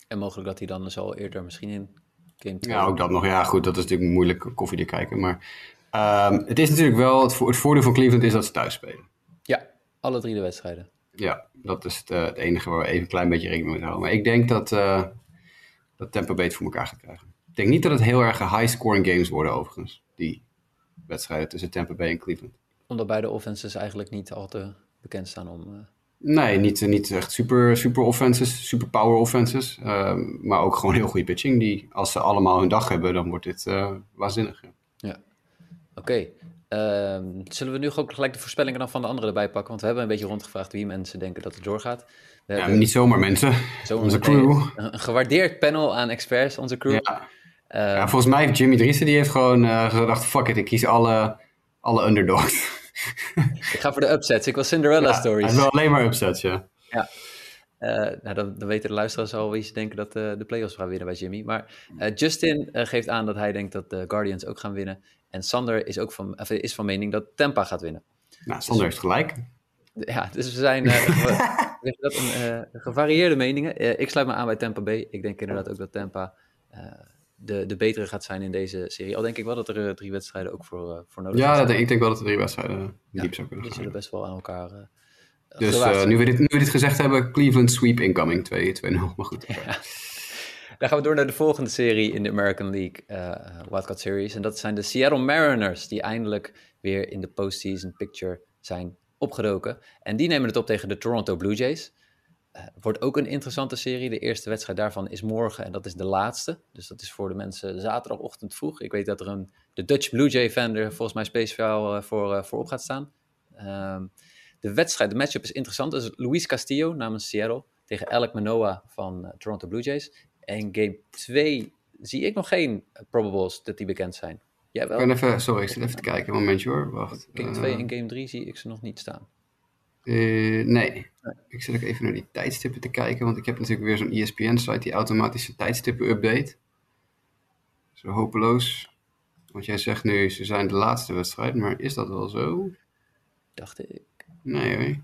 En mogelijk dat hij dan dus al eerder misschien in game 2... Ja, ook dat nog. Ja, goed, dat is natuurlijk moeilijk koffiedik kijken. Maar um, het is natuurlijk wel... Het, vo het, voordeel van Cleveland is dat ze thuis spelen. Ja, alle drie de wedstrijden. Ja, dat is het, uh, het enige waar we even een klein beetje rekening mee houden. Maar ik denk dat, uh, dat Tampa Bay het voor elkaar gaat krijgen. Ik denk niet dat het heel erg high-scoring games worden overigens. Die wedstrijden tussen Tampa Bay en Cleveland. Omdat beide offenses eigenlijk niet al te bekend staan om... Uh Nee, niet, niet echt super, super offenses, super power offenses. Ehm, maar ook gewoon heel goede pitching. Die, als ze allemaal hun dag hebben, dan wordt dit uh, waanzinnig. Ja, oké. Ehm, zullen we nu ook gelijk de voorspellingen dan van de anderen erbij pakken? Want we hebben een beetje rondgevraagd wie mensen denken dat het doorgaat. We ja, niet zomaar mensen, zomaar onze crew. Een, gewaardeerd panel aan experts, onze crew. Ja. Ehm, ja volgens mij heeft Jimmy Driessen, die heeft gewoon uh, gedacht, fuck it, ik kies alle, alle underdogs. Ik ga voor de upsets, ik wil Cinderella stories. Hij wil alleen maar upsets, ja. Ja, uh, nou, dan, dan, weten de luisteraars al wie ze denken dat uh, de playoffs gaan winnen bij Jimmy. Maar uh, Justin geeft aan dat hij denkt dat de Guardians ook gaan winnen. En Sander is ook van, is van mening dat Tampa gaat winnen. Nou, Sander dus, heeft gelijk. Ja, dus we zijn dat een, gevarieerde meningen. ik sluit me aan bij Tampa Bay. Ik denk inderdaad ook dat Tampa de, de betere gaat zijn in deze serie. Al denk ik wel dat er drie wedstrijden ook voor, voor nodig zijn. Ja, ik denk wel dat er drie wedstrijden diep zou kunnen. Die zullen best wel aan elkaar dus nu, we dit, nu we dit gezegd hebben, Cleveland sweep incoming 2-2-0. Maar goed. Ja. Dan gaan we door naar de volgende serie in de American League uh, Wildcard Series. En dat zijn de Seattle Mariners, die eindelijk weer in de postseason picture zijn opgedoken. En die nemen het op tegen de Toronto Blue Jays. Uh, wordt ook een interessante serie. De eerste wedstrijd daarvan is morgen en dat is de laatste. Dus dat is voor de mensen zaterdagochtend vroeg. Ik weet dat er een de Dutch Blue Jay fan er volgens mij speciaal voor, voor op gaat staan. Um, de wedstrijd, de matchup is interessant. Dus Luis Castillo namens Seattle tegen Alec Manoa van Toronto Blue Jays. En game 2 zie ik nog geen probables dat die bekend zijn. Jij wel? Ik even, sorry, ik zit even te kijken. Een momentje hoor, wacht. Game 2 uh, en game 3 zie ik ze nog niet staan. Uh, nee. Ik zit ook even naar die tijdstippen te kijken, want ik heb natuurlijk weer zo'n ESPN-site die automatische tijdstippen update. Zo hopeloos. Want jij zegt nu, ze zijn de laatste wedstrijd, maar is dat wel zo? Dacht ik. Nee hoor.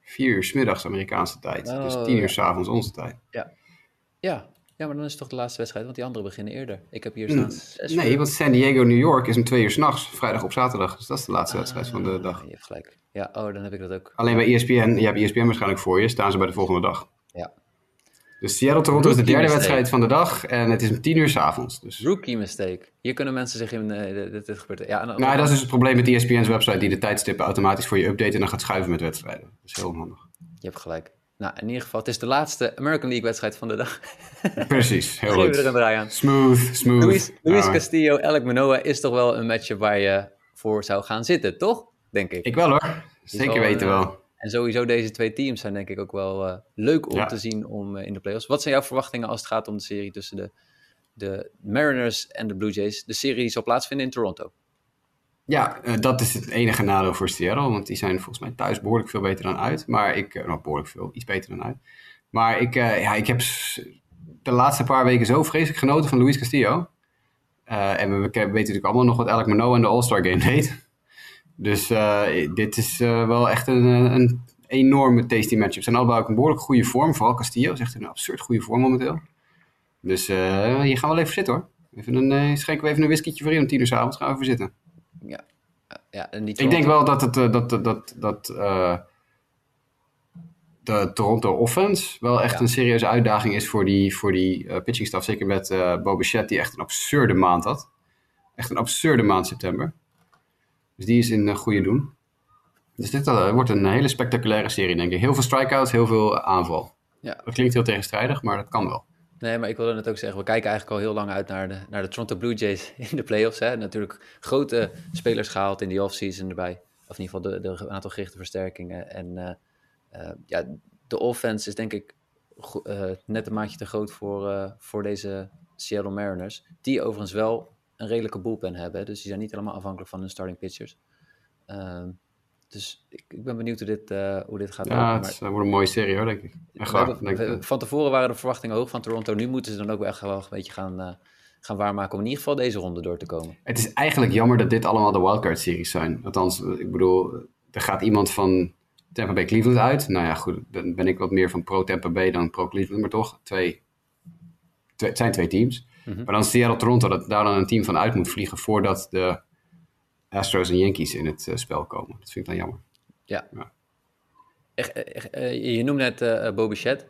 Vier uur s middags Amerikaanse tijd. dus oh, tien uur s avonds onze tijd. Ja. ja. Ja, maar dan is het toch de laatste wedstrijd, want die anderen beginnen eerder. Ik heb hier staan zes Nee, want San Diego, New York is om twee uur s'nachts, vrijdag op zaterdag. Dus dat is de laatste wedstrijd van de ah, dag. Je hebt gelijk. Ja, oh, dan heb ik dat ook. Alleen bij ESPN, je hebt ESPN waarschijnlijk voor je, staan ze bij de volgende dag. Ja. Dus Seattle-Toronto is de derde wedstrijd van de dag en het is om tien uur s'avonds. Dus. Rookie mistake. Hier kunnen mensen zich in... Uh, dit, dit gebeurt, ja, nou, dat is dus het probleem met ESPN's website die de tijdstippen automatisch voor je update en dan gaat schuiven met wedstrijden. Dat is heel onhandig. Je hebt gelijk. Nou, in ieder geval, het is de laatste American League wedstrijd van de dag. Precies, heel goed. Er een draai aan. Smooth, smooth. Luis, Luis Castillo, Alec Manoa is toch wel een match waar je voor zou gaan zitten, toch? Denk ik. Ik wel hoor. Zeker weten wel. Eh, en sowieso deze twee teams zijn denk ik ook wel uh, leuk om te zien om, uh, in de playoffs. Wat zijn jouw verwachtingen als het gaat om de serie tussen de, de Mariners en de Blue Jays? De serie die zal plaatsvinden in Toronto. Ja, uh, dat is het enige nadeel voor Seattle. Want die zijn volgens mij thuis behoorlijk veel beter dan uit. Maar ik, nou behoorlijk veel, iets beter dan uit. Maar ik, ja, ik heb de laatste paar weken zo vreselijk genoten van Luis Castillo. en we, we, weten natuurlijk allemaal nog wat Alec Manoa in de All-Star Game deed. Dus dit is wel echt een, een enorme tasty matchup. Ze zijn allebei ook een behoorlijk goede vorm. Vooral Castillo is echt een absurd goede vorm momenteel. Dus hier gaan we wel even zitten hoor. Even een, schenken we even een whiskietje voor in om tien uur s avonds. Gaan we even zitten. Ja. ja en niet Ik denk wel dat, het, dat, dat, dat de Toronto offense wel echt ja. een serieuze uitdaging is voor die, voor die uh, pitching staff. Zeker met uh, die echt een absurde maand had. Echt een absurde maand september. Dus die is in uh, goede doen. Dus dit uh, wordt een hele spectaculaire serie, denk ik. Heel veel strikeouts, heel veel aanval. Ja. Dat klinkt heel tegenstrijdig, maar dat kan wel. Nee, maar ik wilde het ook zeggen. We kijken eigenlijk al heel lang uit naar de, naar de Toronto Blue Jays in de playoffs. Hè. Natuurlijk grote spelers gehaald in die offseason erbij. Of in ieder geval de, aantal gerichte versterkingen. En uh, uh, ja, de offense is denk ik uh, net een maatje te groot voor, voor deze Seattle Mariners. Die overigens wel een redelijke bullpen hebben. Dus die zijn niet helemaal afhankelijk van hun starting pitchers. Uh, dus ik, ik, ben benieuwd hoe dit, uh, hoe dit gaat ja, het wordt een mooie serie hoor, denk ik. Echt waar, denk ik. Van tevoren waren de verwachtingen hoog van Toronto. Nu moeten ze dan ook echt wel een beetje gaan, uh, gaan waarmaken om in ieder geval deze ronde door te komen. Het is eigenlijk jammer dat dit allemaal de wildcard-series zijn. Althans, ik bedoel, er gaat iemand van Tampa Bay Cleveland uit. Nou ja, goed, dan ben ik wat meer van pro Tampa Bay dan pro Cleveland. Maar toch, twee, twee, het zijn twee teams. Mhm. Maar dan Seattle Toronto, dat daar dan een team van uit moet vliegen voordat de Astros en Yankees in het uh, spel komen. Dat vind ik dan jammer. Ja. ja. Echt, echt, uh, je noemde net uh, Bobby Shed.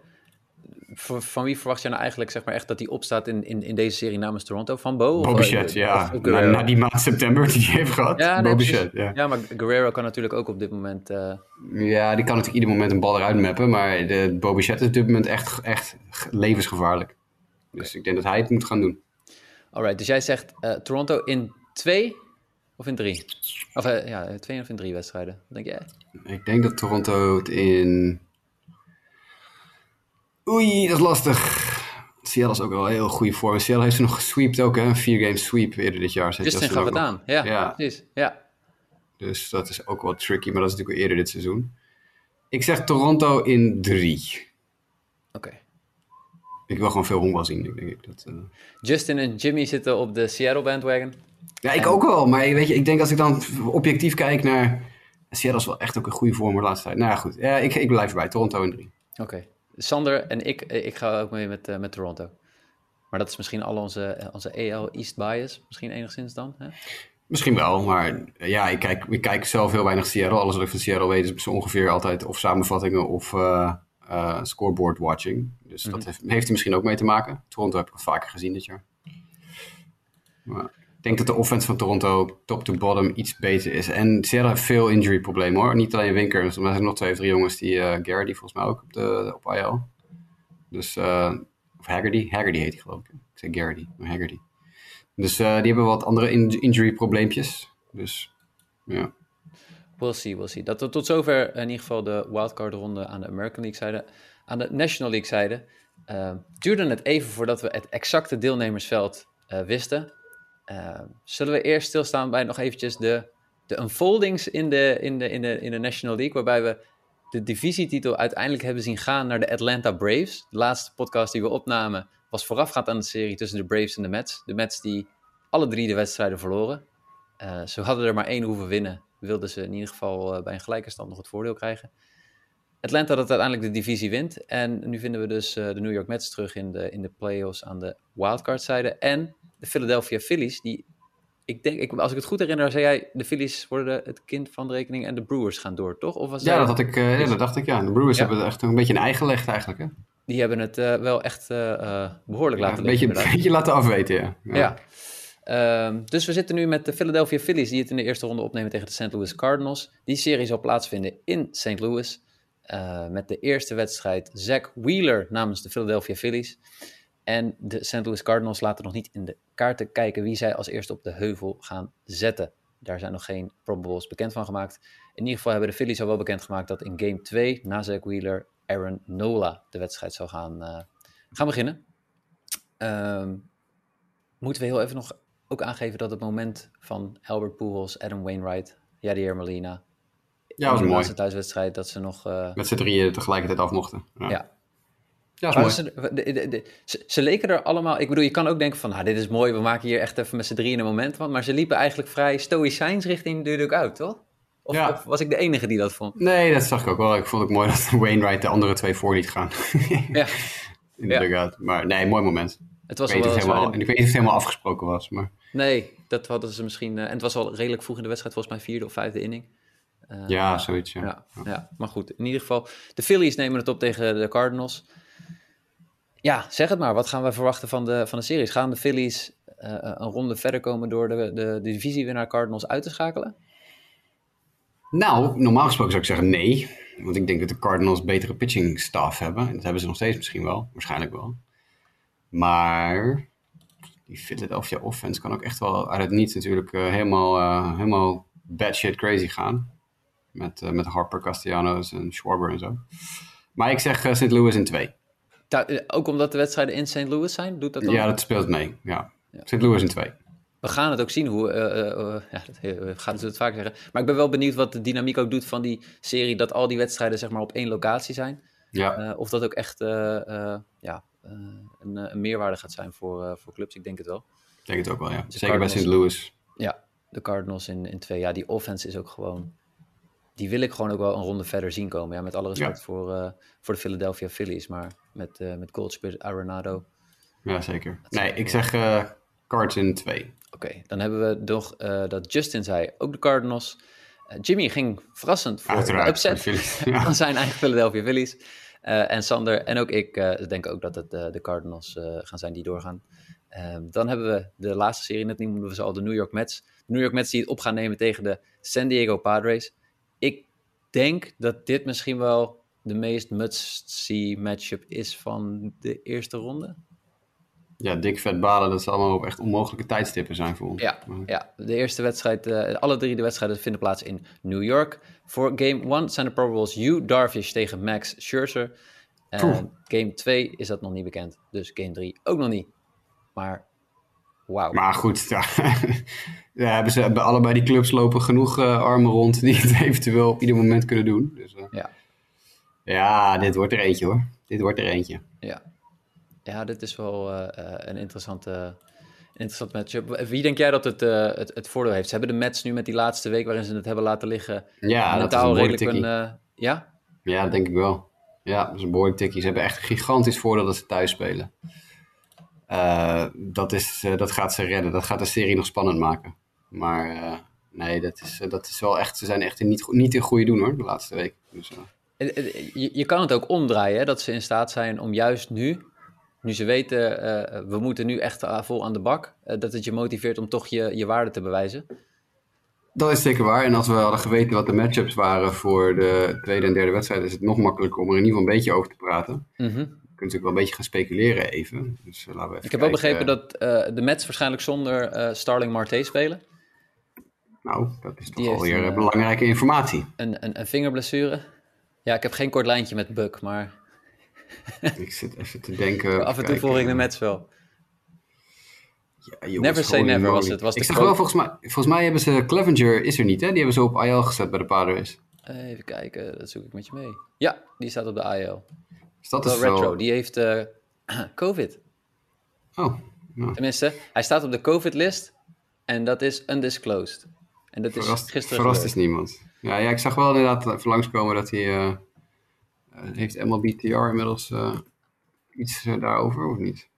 van wie verwacht je nou eigenlijk zeg maar echt dat hij opstaat in, in, in deze serie namens Toronto? Van Bo? Bobby Shed, ja. Na, na, die maand september die hij heeft gehad. Ja, nee, ja. ja, maar Guerrero kan natuurlijk ook op dit moment... Uh... Ja, die kan natuurlijk ieder moment een bal eruit mappen. Maar de Bobby Shed is op dit moment echt, echt levensgevaarlijk. Dus ik denk dat hij het moet gaan doen. Alright, dus jij zegt uh, Toronto in twee of in drie? Of uh, ja, twee of in drie wedstrijden. Wat denk jij? Ik denk dat Toronto het in Oei, dat is lastig. Seattle is ook wel heel goede vorm. Seattle heeft ze nog gesweept ook, hè? Een vier game sweep eerder dit jaar. Justin gaf het aan, ja, ja, precies. Ja. Dus dat is ook wel tricky, maar dat is natuurlijk eerder dit seizoen. Ik zeg Toronto in drie. Oké. Ik wil gewoon veel honkbal zien, denk ik. Dat, uh... Justin en Jimmy zitten op de Seattle bandwagon. Ja, ik ook wel. Maar weet je, ik denk als ik dan objectief kijk naar... Seattle is wel echt ook een goede vorm de laatste tijd. Nou ja, goed. Ja, ik, ik blijf erbij. Toronto in drie. Oké. Sander en ik, eh, ik ga ook mee met, uh, met Toronto. Maar dat is misschien al onze, eh, onze EL East bias, misschien enigszins dan? Hè? Misschien wel, maar ja, ik kijk, ik kijk zelf heel weinig Seattle. Alles wat ik van Seattle weet is zo ongeveer altijd of samenvattingen of uh, scoreboard watching. Dus dat mhm. heeft, heeft er misschien ook mee te maken. Toronto heb ik al vaker gezien dit jaar. Maar denk dat de offense van Toronto top to bottom iets beter is. En Seattle heeft veel injury problemen hoor. Niet alleen Winkers, maar er zijn nog twee of drie jongens die, uh, Garrity volgens mij ook op, de, op IL. Dus, uh, of Haggerty, Haggerty heet hij geloof ik. Ik zeg Garrity, maar Haggerty. Dus uh, die hebben wat andere in injury probleempjes. Dus, ja. We'll see, we'll see. Dat we tot zover in ieder geval de wildcard ronde aan de American League zijde. Aan de National League zijde duurde het even voordat we het exacte deelnemersveld wisten. Ehm, zullen we eerst stilstaan bij nog eventjes de, de unfoldings in de, in, de, in, de, in de National League, waarbij we de divisietitel uiteindelijk hebben zien gaan naar de Atlanta Braves. De laatste podcast die we opnamen was voorafgaand aan de serie tussen de Braves en de Mets. De Mets die alle drie de wedstrijden verloren. Uh, ze hadden er maar één hoeven winnen. Wilden ze in ieder geval uh, bij een gelijke stand nog het voordeel krijgen. Atlanta dat uiteindelijk de divisie wint. En nu vinden we dus uh, de New York Mets terug in de, in de playoffs aan de wildcard zijde. En de Philadelphia Phillies, die, ik denk, ik, als ik het goed herinner, zei jij, de Phillies worden het kind van de rekening en de Brewers gaan door, toch? Of was ja, dat, had ik, uh, ja, dat dacht ik, ja. De Brewers ja. hebben echt een beetje een eigen gelegd eigenlijk, hè? Die hebben het uh, wel echt behoorlijk laten een beetje, Een beetje laten afweten, ja. Ja. Um, dus we zitten nu met de Philadelphia Phillies, die het in de eerste ronde opnemen tegen de St. Louis Cardinals. Die serie zal plaatsvinden in St. Louis. met de eerste wedstrijd Zach Wheeler namens de Philadelphia Phillies. En de St. Louis Cardinals laten nog niet in de kaarten kijken wie zij als eerste op de heuvel gaan zetten. Daar zijn nog geen probables bekend van gemaakt. In ieder geval hebben de Phillies al wel bekend gemaakt dat in game 2 na Zach Wheeler Aaron Nola de wedstrijd zal gaan, uh, gaan beginnen. Um, moeten we heel even nog ook aangeven dat het moment van Albert Pujols, Adam Wainwright, Yadier Molina... Ja, dat was mooi. De thuiswedstrijd dat ze nog... Uh, Met z'n drieën tegelijkertijd af mochten. Ja. ja. Ja, Ze, de, de, ze, leken er allemaal... Ik bedoel, je kan ook denken van... Nou, dit is mooi, we maken hier echt even met z'n drieën een moment van. Maar ze liepen eigenlijk vrij stoïcijns richting de dugout, toch? Of, ja. of, was ik de enige die dat vond? Nee, dat zag ik ook wel. Ik vond het mooi dat Wainwright de andere twee voor liet gaan. ja. In de ja. dugout. Maar nee, mooi moment. Het was ik, weet wel het helemaal, en ik weet niet of het helemaal afgesproken was. Maar... Nee, dat hadden ze misschien... Uh, en het was al redelijk vroeg in de wedstrijd. Volgens mij vierde of vijfde inning. Uh, ja, zoiets, ja. ja. Ja, maar goed. In ieder geval, de Phillies nemen het op tegen de Cardinals. Ja, zeg het maar. Wat gaan we verwachten van de, van de series? Gaan de Phillies uh, een ronde verder komen door de, de, de divisiewinnaar Cardinals uit te schakelen? Nou, normaal gesproken zou ik zeggen nee. Want ik denk dat de Cardinals betere pitching staff hebben. En dat hebben ze nog steeds misschien wel. Waarschijnlijk wel. Maar die Philadelphia offense kan ook echt wel uit het niets natuurlijk uh, helemaal, uh, helemaal bad shit crazy gaan. Met, uh, met Harper, Castellanos en Schwarber en zo. Maar ik zeg St. Louis in twee. Eh, ook omdat de wedstrijden in St. Louis zijn? Doet dat dan? Ja, dat speelt mee. Ja. ja. St. Louis in twee. We gaan het ook zien hoe. Uh, uh, ja, dat gaan ze het vaak zeggen. Maar ik ben wel benieuwd wat de dynamiek ook doet van die serie. Dat al die wedstrijden zeg maar op één locatie zijn. Ja. of dat ook echt ja, een, een, meerwaarde gaat zijn voor, voor clubs. Ik denk het wel. Ik denk het ook wel, ja. Zeker bij St. Louis. Ja, de Cardinals in, in twee. Ja, die offense is ook gewoon die wil ik gewoon ook wel een ronde verder zien komen. Ja, met alle respect voor, voor de Philadelphia Phillies, maar met, met Arenado. Ja, zeker. Nee, ik zeg uh, Cards in 2. Oké, dan hebben we nog dat Justin zei, ook de Cardinals. Jimmy ging verrassend voor Uiteraard, de upset ja. zijn eigen Philadelphia Phillies. En Sander en ook ik denken ook dat het de Cardinals gaan zijn die doorgaan. Ehm, dan hebben we de laatste serie, net noemden we ze al, de New York Mets. De New York Mets die het op gaan nemen tegen de San Diego Padres. Ik denk dat dit misschien wel de meest must-see matchup is van de eerste ronde. Ja, dik vet balen dat ze allemaal op echt onmogelijke tijdstippen zijn voor ons. Ja, ja de eerste wedstrijd, uh, alle drie de wedstrijden vinden plaats in New York. Voor game 1 zijn de probables Hugh Darvish tegen Max Scherzer. En game 2 is dat nog niet bekend, dus game 3 ook nog niet. Maar wauw. Maar goed, ja, ja, hebben ze hebben allebei die clubs lopen genoeg uh, armen rond die het eventueel op ieder moment kunnen doen. Dus, uh, ja. ja, dit wordt er eentje hoor. Dit wordt er eentje. Ja, ja dit is wel uh, een interessante, interessant matchup. Wie denk jij dat het, het, het voordeel heeft? Ze hebben de Mets nu met die laatste week waarin ze het hebben laten liggen. Ja, dat is een redelijk een, Ja? Ja, dat denk ik wel. Ja, dat is een behoorlijk tikkie. Ze hebben echt een gigantisch voordeel dat ze thuis spelen. Dat, is, dat gaat ze redden. Dat gaat de serie nog spannend maken. Maar nee, dat is, dat is wel echt. Ze zijn echt niet, niet in goede doen hoor, de laatste week. Dus, je, je, kan het ook omdraaien, hè, dat ze in staat zijn om juist nu, nu ze weten, we moeten nu echt vol aan de bak, dat het je motiveert om toch je, je waarde te bewijzen. Dat is zeker waar. En als we hadden geweten wat de matchups waren voor de tweede en derde wedstrijd, is het nog makkelijker om er in ieder geval een beetje over te praten. Mm -hmm kunt natuurlijk wel een beetje gaan speculeren even. Dus, laten we even ik heb wel begrepen dat uh, de Mets waarschijnlijk zonder uh, Starling Marte spelen. Nou, dat is toch alweer een, belangrijke informatie. Een, een, een vingerblessure. Ja, ik heb geen kort lijntje met Buck, maar... ik zit even te denken... Af en toe volg ik de Mets wel. Ja, jongens, never say never was het. Was ik zeg wel, volgens mij, volgens mij hebben ze... Clevenger is er niet, hè? Die hebben ze op IL gezet bij de Padres. Even kijken, dat zoek ik met je mee. Ja, die staat op de IL. Is dat wel retro. Die heeft uh, COVID. Oh. Tenminste, hij staat op de COVID-list en dat is undisclosed. En dat verrast, is gisteren Verrast is niemand. Ja, ja, ik zag wel inderdaad even langskomen dat hij... Uh, heeft MLB TR inmiddels uh, iets daarover, of niet?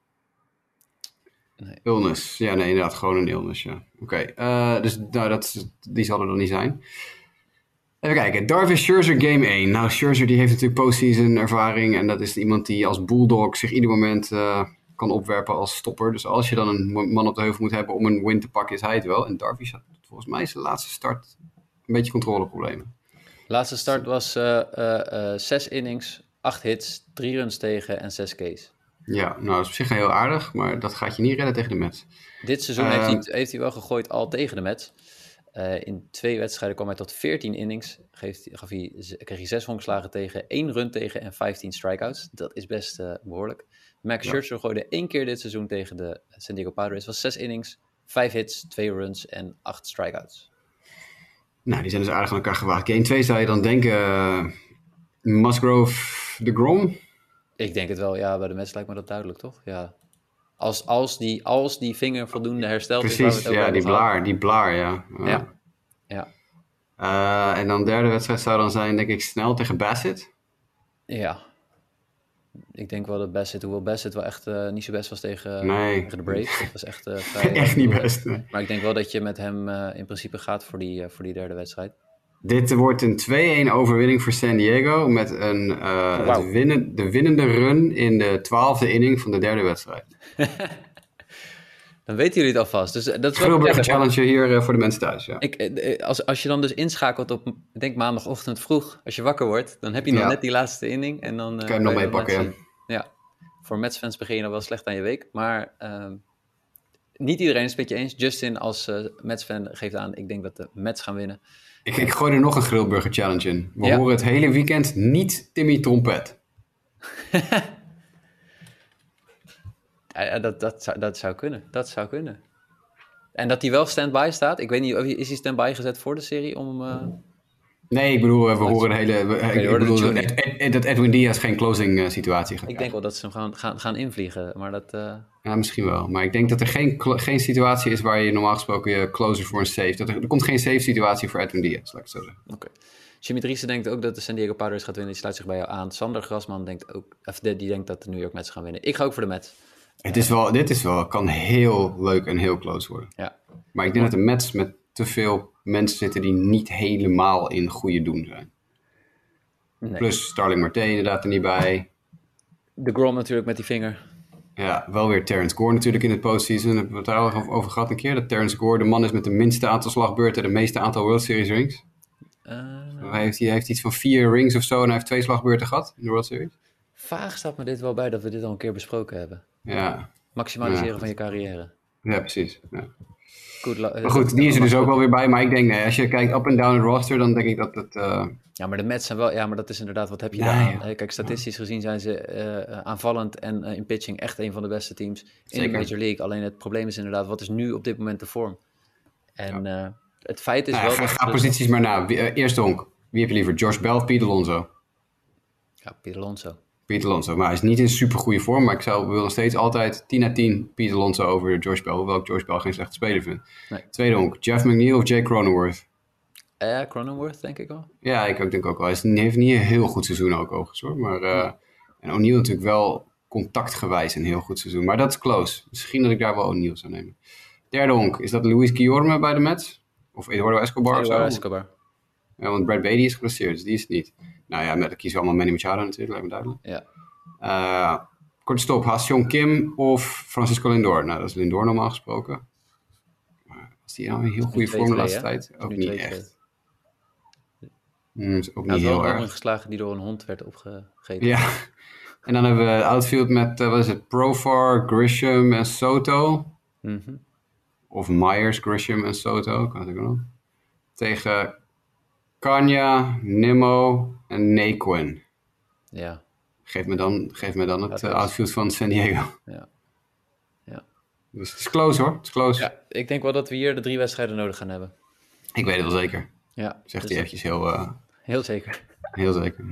Nee. Illness. Ja, nee, inderdaad, gewoon een illness, ja. Oké, okay. dus nou, dat, die zal er dan niet zijn. Even kijken, Darvish Scherzer Game 1. Nou, Scherzer die heeft natuurlijk postseason ervaring en dat is iemand die als bulldog zich ieder moment uh, kan opwerpen als stopper. Dus als je dan een man op de heuvel moet hebben om een win te pakken, is hij het wel. En Darvish had volgens mij zijn laatste start een beetje controleproblemen. Laatste start was uh, uh, zes innings, acht hits, drie runs tegen en zes Ks. Ja, nou dat is op zich heel aardig, maar dat gaat je niet redden tegen de Mets. Dit seizoen heeft, hij, heeft hij wel gegooid al tegen de Mets. Uh, in twee wedstrijden kwam hij tot 14 innings. Geeft, gaf hij, kreeg hij zes honkslagen tegen, één run tegen en 15 strikeouts. Dat is best uh, behoorlijk. Max ja. Scherzer gooide één keer dit seizoen tegen de San Diego Padres. Het was zes innings, vijf hits, twee runs en acht strikeouts. Nou, die zijn dus aardig aan elkaar gewaagd. Game 2 zou je dan denken uh, Musgrove de Grom? Ik denk het wel, ja. Bij de Mets lijkt me dat duidelijk, toch? Ja. Als, als, die, als die vinger voldoende hersteld Precies, is. Precies, ja, die blaar, die blaar, ja. Ja. ja. Uh, en dan de derde wedstrijd zou dan zijn, denk ik, snel tegen Bassett. Ja. Ik denk wel dat Bassett, hoewel Bassett wel echt uh, niet zo best was tegen, nee. tegen de Braves. Dat was echt uh, vrij... echt niet best, nee. Maar ik denk wel dat je met hem in principe gaat voor die, voor die derde wedstrijd. Dit wordt een 2-1 overwinning voor San Diego met een, uh, wow. winnen, de winnende run in de twaalfde inning van de derde wedstrijd. dan weten jullie het alvast. Dus dat is een challenge hier uh, voor de mensen thuis. Ja. Ik, als, als je dan dus inschakelt op, denk maandagochtend vroeg, als je wakker wordt, dan heb je nog ja. net die laatste inning. En dan, uh, kan je hem nog meepakken, ja. ja. Voor Mets-fans begin je nog wel slecht aan je week, maar niet iedereen is het met je eens. Justin als Mets-fan geeft aan, ik denk dat de Mets gaan winnen. Ik, ik gooi er nog een grillburger challenge in. We ja. horen het hele weekend niet Timmy Trompet. ja, dat, dat, zou, dat zou kunnen. Dat zou kunnen. En dat hij wel stand-by staat. Ik weet niet, is hij stand-by gezet voor de serie om... Uh... Nee, ik bedoel, we horen een hele... We, ik, ik bedoel, dat, Ed, dat Edwin Diaz geen closing uh, situatie gaat Ik denk wel dat ze hem gaan, gaan, gaan invliegen, maar dat... Uh... Ja, misschien wel. Maar ik denk dat er geen, geen situatie is waar je normaal gesproken je closer voor een save... Dat er, er komt geen save situatie voor Edwin Diaz, laat ik zo zeggen. Oké. Okay. Jimmy Driessen denkt ook dat de San Diego Padres gaat winnen. Die sluit zich bij jou aan. Sander Grasman denkt ook... Of die denkt dat de New York Mets gaan winnen. Ik ga ook voor de Mets. Het is wel, dit is wel, kan heel leuk en heel close worden. Ja. Maar ik denk dat de Mets met te veel mensen zitten die niet helemaal in goede doen zijn. Nee. Plus Starling Marte inderdaad er niet bij. De Grom natuurlijk met die vinger. Ja, wel weer Terrence Gore natuurlijk in het postseason. Daar hebben we het daar al over gehad een keer. Dat Terrence Gore de man is met de minste aantal slagbeurten en de meeste aantal World Series rings. Eh, Hij heeft, hij heeft iets van vier rings of zo en hij heeft twee slagbeurten gehad in de World Series. vaag staat me dit wel bij dat we dit al een keer besproken hebben. Ja, Maximaliseren Ja. van je carrière. ja precies. Ja. Goed, Maar goed, die is er dus ook wel weer bij. Maar ik denk, nee, als je kijkt up en down het roster, dan denk ik dat het... eh, Ja, maar de Mets zijn wel... Ja, maar dat is inderdaad... Wat heb je daar aan? Eh, Kijk, statistisch gezien zijn ze eh, aanvallend en eh, in pitching echt een van de beste teams in de Major League. Alleen het probleem is inderdaad, wat is nu op dit moment de vorm? En eh, het feit is nou ja, wel... ga, posities maar na. Wie- eh, eerste honk. Wie heb je liever? Josh Bell of Pete Alonso? Ja, Pete Alonso. Pete Alonso. Maar hij is niet in super goede vorm. Maar ik zou, wil nog steeds altijd 10 naar 10 Pete Alonso over Josh Bell. Hoewel ik Josh Bell geen slechte speler vind. Nee. Tweede honk. Jeff McNeil of Jake Cronenworth? Eh, Cronenworth, denk ik wel. Ja, ik ook denk ook wel. Hij heeft niet een heel goed seizoen ook overigens hoor. Maar, eh, en O'Neal natuurlijk wel contactgewijs een heel goed seizoen. Maar dat is close. Misschien dat ik daar wel O'Neal zou nemen. Derde honk. Is dat Luis Guillorme bij de Mets? Of Eduardo Escobar of Eduardo zo? Escobar. Ja, want Brad Beatty is geblesseerd, dus die is het niet. Nou ja, met, dan kiezen we allemaal Manny Machado natuurlijk, lijkt me duidelijk. Ja. Eh korte stop, Ha-Seong Kim of Francisco Lindor? Nou, dat is Lindor normaal gesproken. Maar was die nou in heel goede vorm de 2-2, laatste tijd? Ook niet 2-2. echt. Hmm, is ook Hij niet heel een erg. geslagen die door een hond werd opgegeten. Ja. En dan hebben we outfield met, eh, wat is het, Profar, Grisham en Soto. Mhm. Of Myers, Grisham en Soto, kan natuurlijk nog. Tegen Kanya, Nimmo en Naquin. ja. Geef me dan, geef me dan het is- outfield van San Diego. Ja. Ja. Dus het is close hoor, het is close. ja, ik denk wel dat we hier de drie wedstrijden nodig gaan hebben. Ik weet het wel zeker. Ja, Zegt dus hij eventjes heel, eh, heel zeker. heel zeker.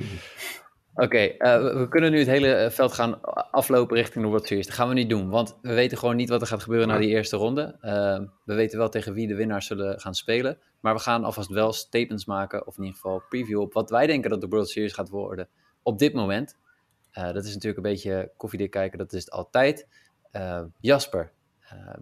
Oké, eh, we, we kunnen nu het hele eh, veld gaan aflopen richting de World Series. Dat gaan we niet doen, want we weten gewoon niet wat er gaat gebeuren na die eerste ronde. Eh, we weten wel tegen wie de winnaars zullen gaan spelen. Maar we gaan alvast wel statements maken, of in ieder geval preview op wat wij denken dat de World Series gaat worden op dit moment. Dat is natuurlijk een beetje koffiedik kijken, dat is het altijd. Jasper,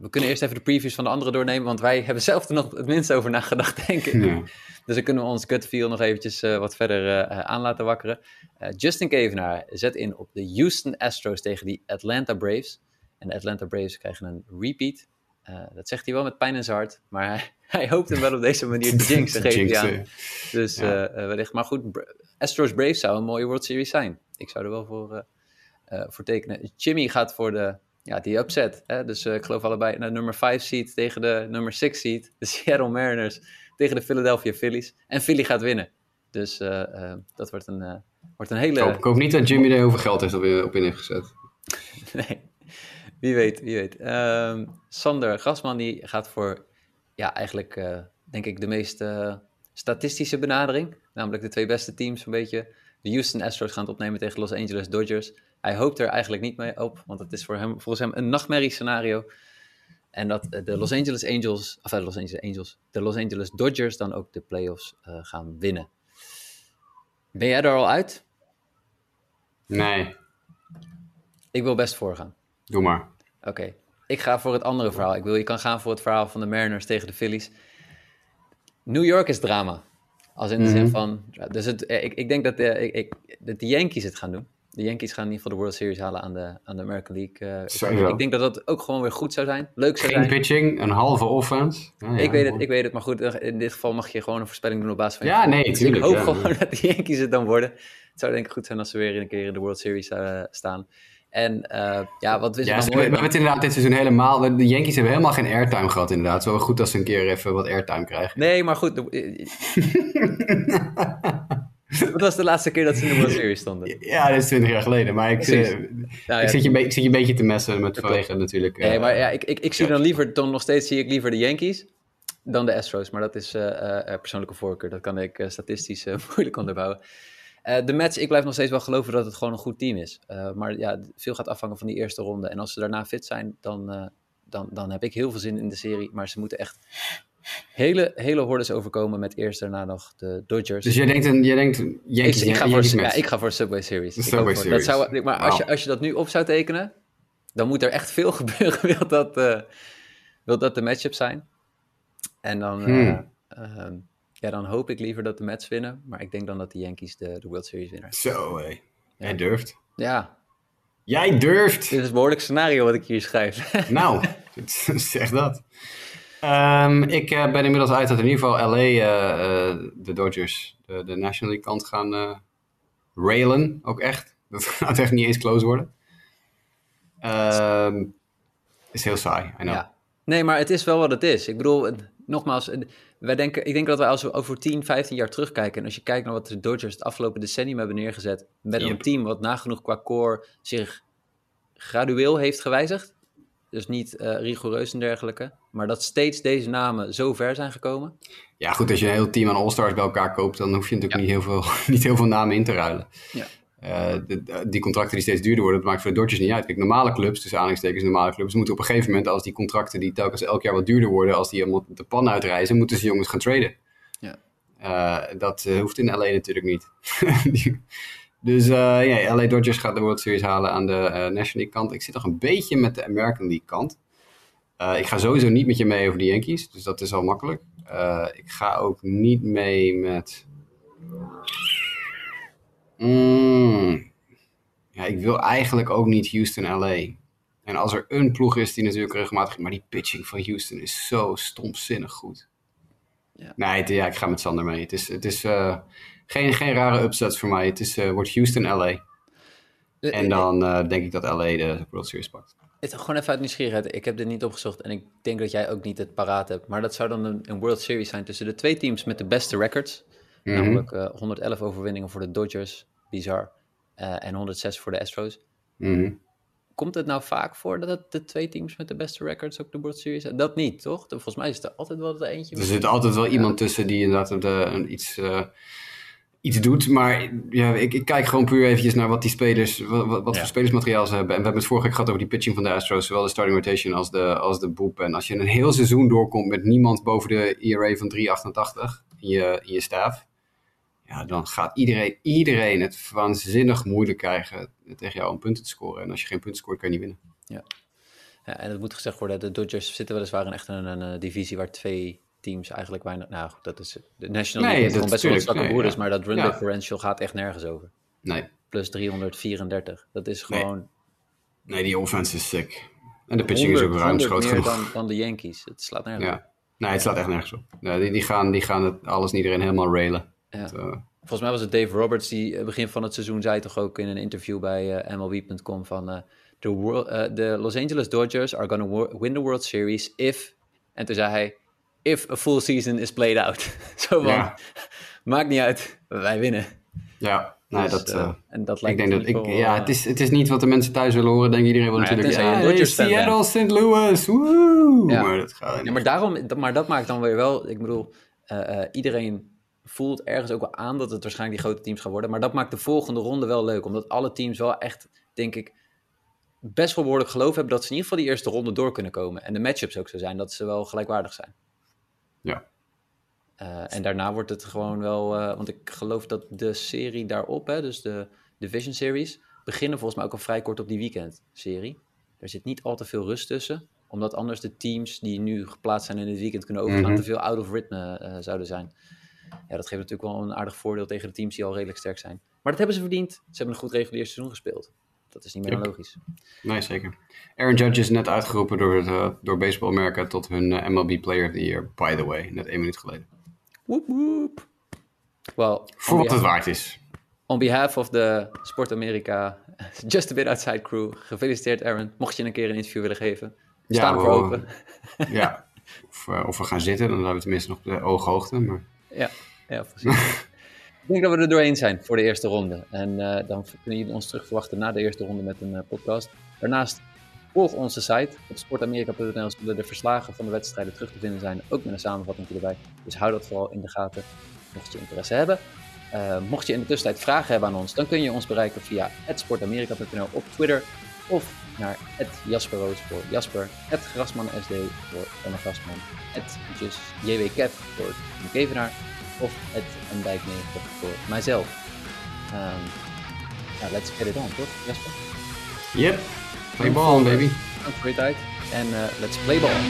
we kunnen eerst even de previews van de anderen doornemen, want wij hebben zelf er nog het minst over nagedacht, denk ik. Ja. Dus dan kunnen we ons gut feel nog eventjes eh, wat verder eh, eh, aan laten wakkeren. Eh, Justin Kevenaar zet in op de Houston Astros tegen die Atlanta Braves. En de Atlanta Braves krijgen een repeat. Eh, dat zegt hij wel met pijn in zijn hart. Maar hij, hij hoopt hem wel op deze manier te jinxen, geeft hij aan. Jinxen. Dus Ja. eh, eh, wellicht. Maar goed, Bra- Astros Braves zou een mooie World Series zijn. Ik zou er wel voor, eh, eh, voor tekenen. Jimmy gaat voor de, ja, die upset. Hè? Dus eh, ik geloof allebei de nummer 5 seed tegen de nummer 6 seed. De Seattle Mariners tegen de Philadelphia Phillies. En Philly gaat winnen. Dus eh, eh, dat wordt een, wordt een hele... Ik hoop, ik hoop niet dat Jimmy er heel veel geld heeft op in, op in heeft gezet. Nee, wie weet, wie weet. Ehm, Sander Grasman die gaat voor, ja, eigenlijk denk ik de meest statistische benadering. Namelijk de twee beste teams een beetje. De Houston Astros gaan het opnemen tegen Los Angeles Dodgers. Hij hoopt er eigenlijk niet mee op, want het is voor hem, volgens hem een nachtmerrie scenario. En dat eh, de Los Angeles Angels, of eh, de Los Angeles Angels, de Los Angeles Dodgers dan ook de playoffs eh, gaan winnen. Ben jij er al uit? Nee, Ik wil best voorgaan. doe maar. Oké, ik ga voor het andere verhaal. Ik wil je kan gaan voor het verhaal van de Mariners tegen de Phillies. New York is drama. Als in de zin Mhm. van. Dus het, eh, ik, ik denk dat de, ik, ik, dat de Yankees het gaan doen. De Yankees gaan in ieder geval de World Series halen aan de, aan de American League. eh, ik denk dat dat ook gewoon weer goed zou zijn. Leuk zou Geen zijn. pitching, een halve offense. Ja, ja, ik weet het, ik weet het. Maar goed, eh, in dit geval mag je gewoon een voorspelling doen op basis van. je Ja, gevoel. nee, Dus tuurlijk, Ik hoop ja. gewoon dat de Yankees het dan worden. Het zou denk ik goed zijn als ze weer een keer in de World Series eh, staan. En eh, ja, wat is Ja, nou we hebben het inderdaad dit seizoen helemaal... De Yankees hebben helemaal geen airtime gehad inderdaad. Het is wel goed als ze een keer even wat airtime krijgen. Nee, maar goed. de- Wat was de laatste keer dat ze in de World Series stonden? Ja, dat is 20 jaar geleden. Maar ik, eh, zit je, een be- ik zit je een beetje te messen met vanwege natuurlijk... eh, nee, maar ja, ik, ik, ik zie dan liever, dan nog steeds zie ik liever de Yankees dan de Astros. Maar dat is eh, eh, eh, persoonlijke voorkeur. Dat kan ik eh, statistisch eh, moeilijk onderbouwen. Eh, de Mets, ik blijf nog steeds wel geloven dat het gewoon een goed team is. Eh, maar ja, veel gaat afhangen van die eerste ronde. En als ze daarna fit zijn, dan, eh, dan, dan heb ik heel veel zin in de serie. Maar ze moeten echt hele, hele hordes overkomen met eerst daarna nog de Dodgers. Dus jij denkt, een, jij denkt Yankees, ik, ik, ga voor, ja, ik ga voor Subway Series. Subway voor- dat Series. zou, maar als, je, als je dat nu op zou tekenen, dan moet er echt veel gebeuren. Wil dat, eh, wil dat de matchup zijn? En dan, eh, Hmm. ehm, Ja, dan hoop ik liever dat de Mets winnen. Maar ik denk dan dat de Yankees de, de World Series winnen. Zo, hé. Jij durft. Ja, Jij durft! dit is een behoorlijk scenario wat ik hier schrijf. Nou, zeg dat. Ehm, ik eh, ben inmiddels uit dat in ieder geval LA, eh, eh, de Dodgers, de, de National League kant gaan railen. Ook echt. Dat gaat echt niet eens close worden. Ehm, is heel saai, I know. Ja. Nee, maar het is wel wat het is. Ik bedoel, nogmaals, wij denken, ik denk dat wij als we over 10, 15 jaar terugkijken... en als je kijkt naar wat de Dodgers het afgelopen decennium hebben neergezet... met een team wat nagenoeg qua core zich gradueel heeft gewijzigd... dus niet eh, rigoureus en dergelijke... maar dat steeds deze namen zo ver zijn gekomen... Ja, goed, als je een heel team aan All-Stars bij elkaar koopt, dan hoef je natuurlijk Ja. niet, heel veel, niet heel veel namen in te ruilen. Ja. Eh, de- die contracten die steeds duurder worden, dat maakt voor de Dodgers niet uit. Kijk, normale clubs, tussen aanhalingstekens normale clubs, moeten op een gegeven moment, als die contracten die telkens elk jaar wat duurder worden, als die allemaal de pan uitreizen, moeten ze jongens gaan traden. Ja. Eh, dat hoeft in LA natuurlijk niet. Die- dus eh, ja, LA Dodgers gaat de World Series halen aan de eh, National League kant. Ik zit nog een beetje met de American League kant. Eh, ik ga sowieso niet met je mee over de Yankees, dus dat is al makkelijk. Ik ga ook niet mee met. Mm. Ja, ik wil eigenlijk ook niet Houston LA. En als er een ploeg is die natuurlijk regelmatig. Maar die pitching van Houston is zo stomzinnig goed. Ja. Nee, het- ja, ik ga met Sander mee. Het is, het is geen, geen rare upsets voor mij. Het is, eh, wordt Houston LA. En dan eh, denk ik dat LA de World Series pakt. Het, gewoon even uit nieuwsgierigheid. Ik heb dit niet opgezocht en ik denk dat jij ook niet het paraat hebt. Maar dat zou dan een, een World Series zijn tussen de twee teams met de beste records. Mhm. Namelijk eh, 111 overwinningen voor de Dodgers, bizar. eh, en 106 voor de Astros. Mhm. Komt het nou vaak voor dat het de twee teams met de beste records ook de World Series zijn? Dat niet, toch? Volgens mij is er altijd wel er eentje. Er zit altijd wel iemand tussen die inderdaad de, een, iets, eh, iets doet. Maar ja, ik, ik kijk gewoon puur eventjes naar wat die spelers, wat, wat, Ja. voor spelersmateriaal ze hebben. En we hebben het vorige week gehad over die pitching van de Astros, zowel de starting rotation als de, als de boep. En als je een heel seizoen doorkomt met niemand boven de ERA van 3,88 in je, in je staff. Ja, dan gaat iedereen, iedereen het waanzinnig moeilijk krijgen tegen jou om punten te scoren. En als je geen punten scoort, kan je niet winnen. Ja, en het moet gezegd worden, de Dodgers zitten weliswaar in echt een, een, divisie waar twee teams eigenlijk weinig... Nou, goed, dat is... De National Nee, League dat gewoon best wel een zwakke nee, broeders, ja. maar dat run Ja. differential gaat echt nergens over. Nee, Plus 334. Dat is Nee. gewoon... nee die offense is sick. En de pitching is ook 100 ruimschoots genoeg. dan, dan de Yankees. Het slaat nergens op. Ja. Nee, het slaat echt nergens op. Nee, die, die, gaan, die gaan het alles en iedereen helemaal railen. Ja. Eh, Volgens mij was het Dave Roberts die eh, begin van het seizoen zei toch ook in een interview bij eh, MLB.com van the, world, eh, the Los Angeles Dodgers are going to win the World Series if en toen zei hij if a full season is played out. Zo van Ja. maakt niet uit, wij winnen. ja, Dus, dat, eh, eh, en dat ik lijkt denk in dat ik, ja, eh, het is, het is niet wat de mensen thuis willen horen. Denk iedereen wil Nou natuurlijk, ja, fan Seattle, St. Louis, woe! Ja. Maar dat gaat Ja, maar, daarom, dat- maar dat maakt dan weer wel, ik bedoel, iedereen voelt ergens ook wel aan dat het waarschijnlijk die grote teams gaan worden. Maar dat maakt de volgende ronde wel leuk, omdat alle teams wel echt, denk ik, best wel behoorlijk geloof hebben dat ze in ieder geval die eerste ronde door kunnen komen. En de matchups ook zo zijn, dat ze wel gelijkwaardig zijn. Ja. Eh, en daarna wordt het gewoon wel, eh, want ik geloof dat de serie daarop, hè, dus de Division Series, beginnen volgens mij ook al vrij kort op die weekend-serie. Er zit niet al te veel rust tussen, omdat anders de teams die nu geplaatst zijn in het weekend kunnen overgaan, Mhm. te veel out of ritme eh, zouden zijn. Ja, dat geeft natuurlijk wel een aardig voordeel tegen de teams die al redelijk sterk zijn. Maar dat hebben ze verdiend. Ze hebben een goed regulier seizoen gespeeld. Dat is niet meer Yep. logisch. Nee, zeker. Aaron Judge is net uitgeroepen door, het, eh, door Baseball America tot hun eh, MLB Player of the Year, by the way. Net één minuut geleden. Woep woep. Well, Voor wat het waard is. On behalf of de Sport America, Just a Bit Outside crew, gefeliciteerd Aaron. Mocht je een keer een interview willen geven, Ja, staan we we- voor open. Ja. Of, eh, of we gaan zitten, dan hebben we tenminste nog de ooghoogte. Maar... Ja, ja precies. Ik denk dat we er doorheen zijn voor de eerste ronde. En eh, dan kunnen jullie ons terug verwachten na de eerste ronde met een eh, podcast. Daarnaast volg onze site. Op sportamerika.nl zullen de verslagen van de wedstrijden terug te vinden zijn. Ook met een samenvatting erbij. Dus hou dat vooral in de gaten, mocht je interesse hebben. Eh, mocht je in de tussentijd vragen hebben aan ons, dan kun je ons bereiken via sportamerika.nl op Twitter. Of naar Jasper Roos voor Jasper, Grasman SD voor Anne Grasman, JWKet voor Kevenaar of het een dijk 90 voor mijzelf. Um, nou, let's get it on, toch Jasper? Yep, play ball, eh, baby. Dank voor je tijd en uh, let's play ball.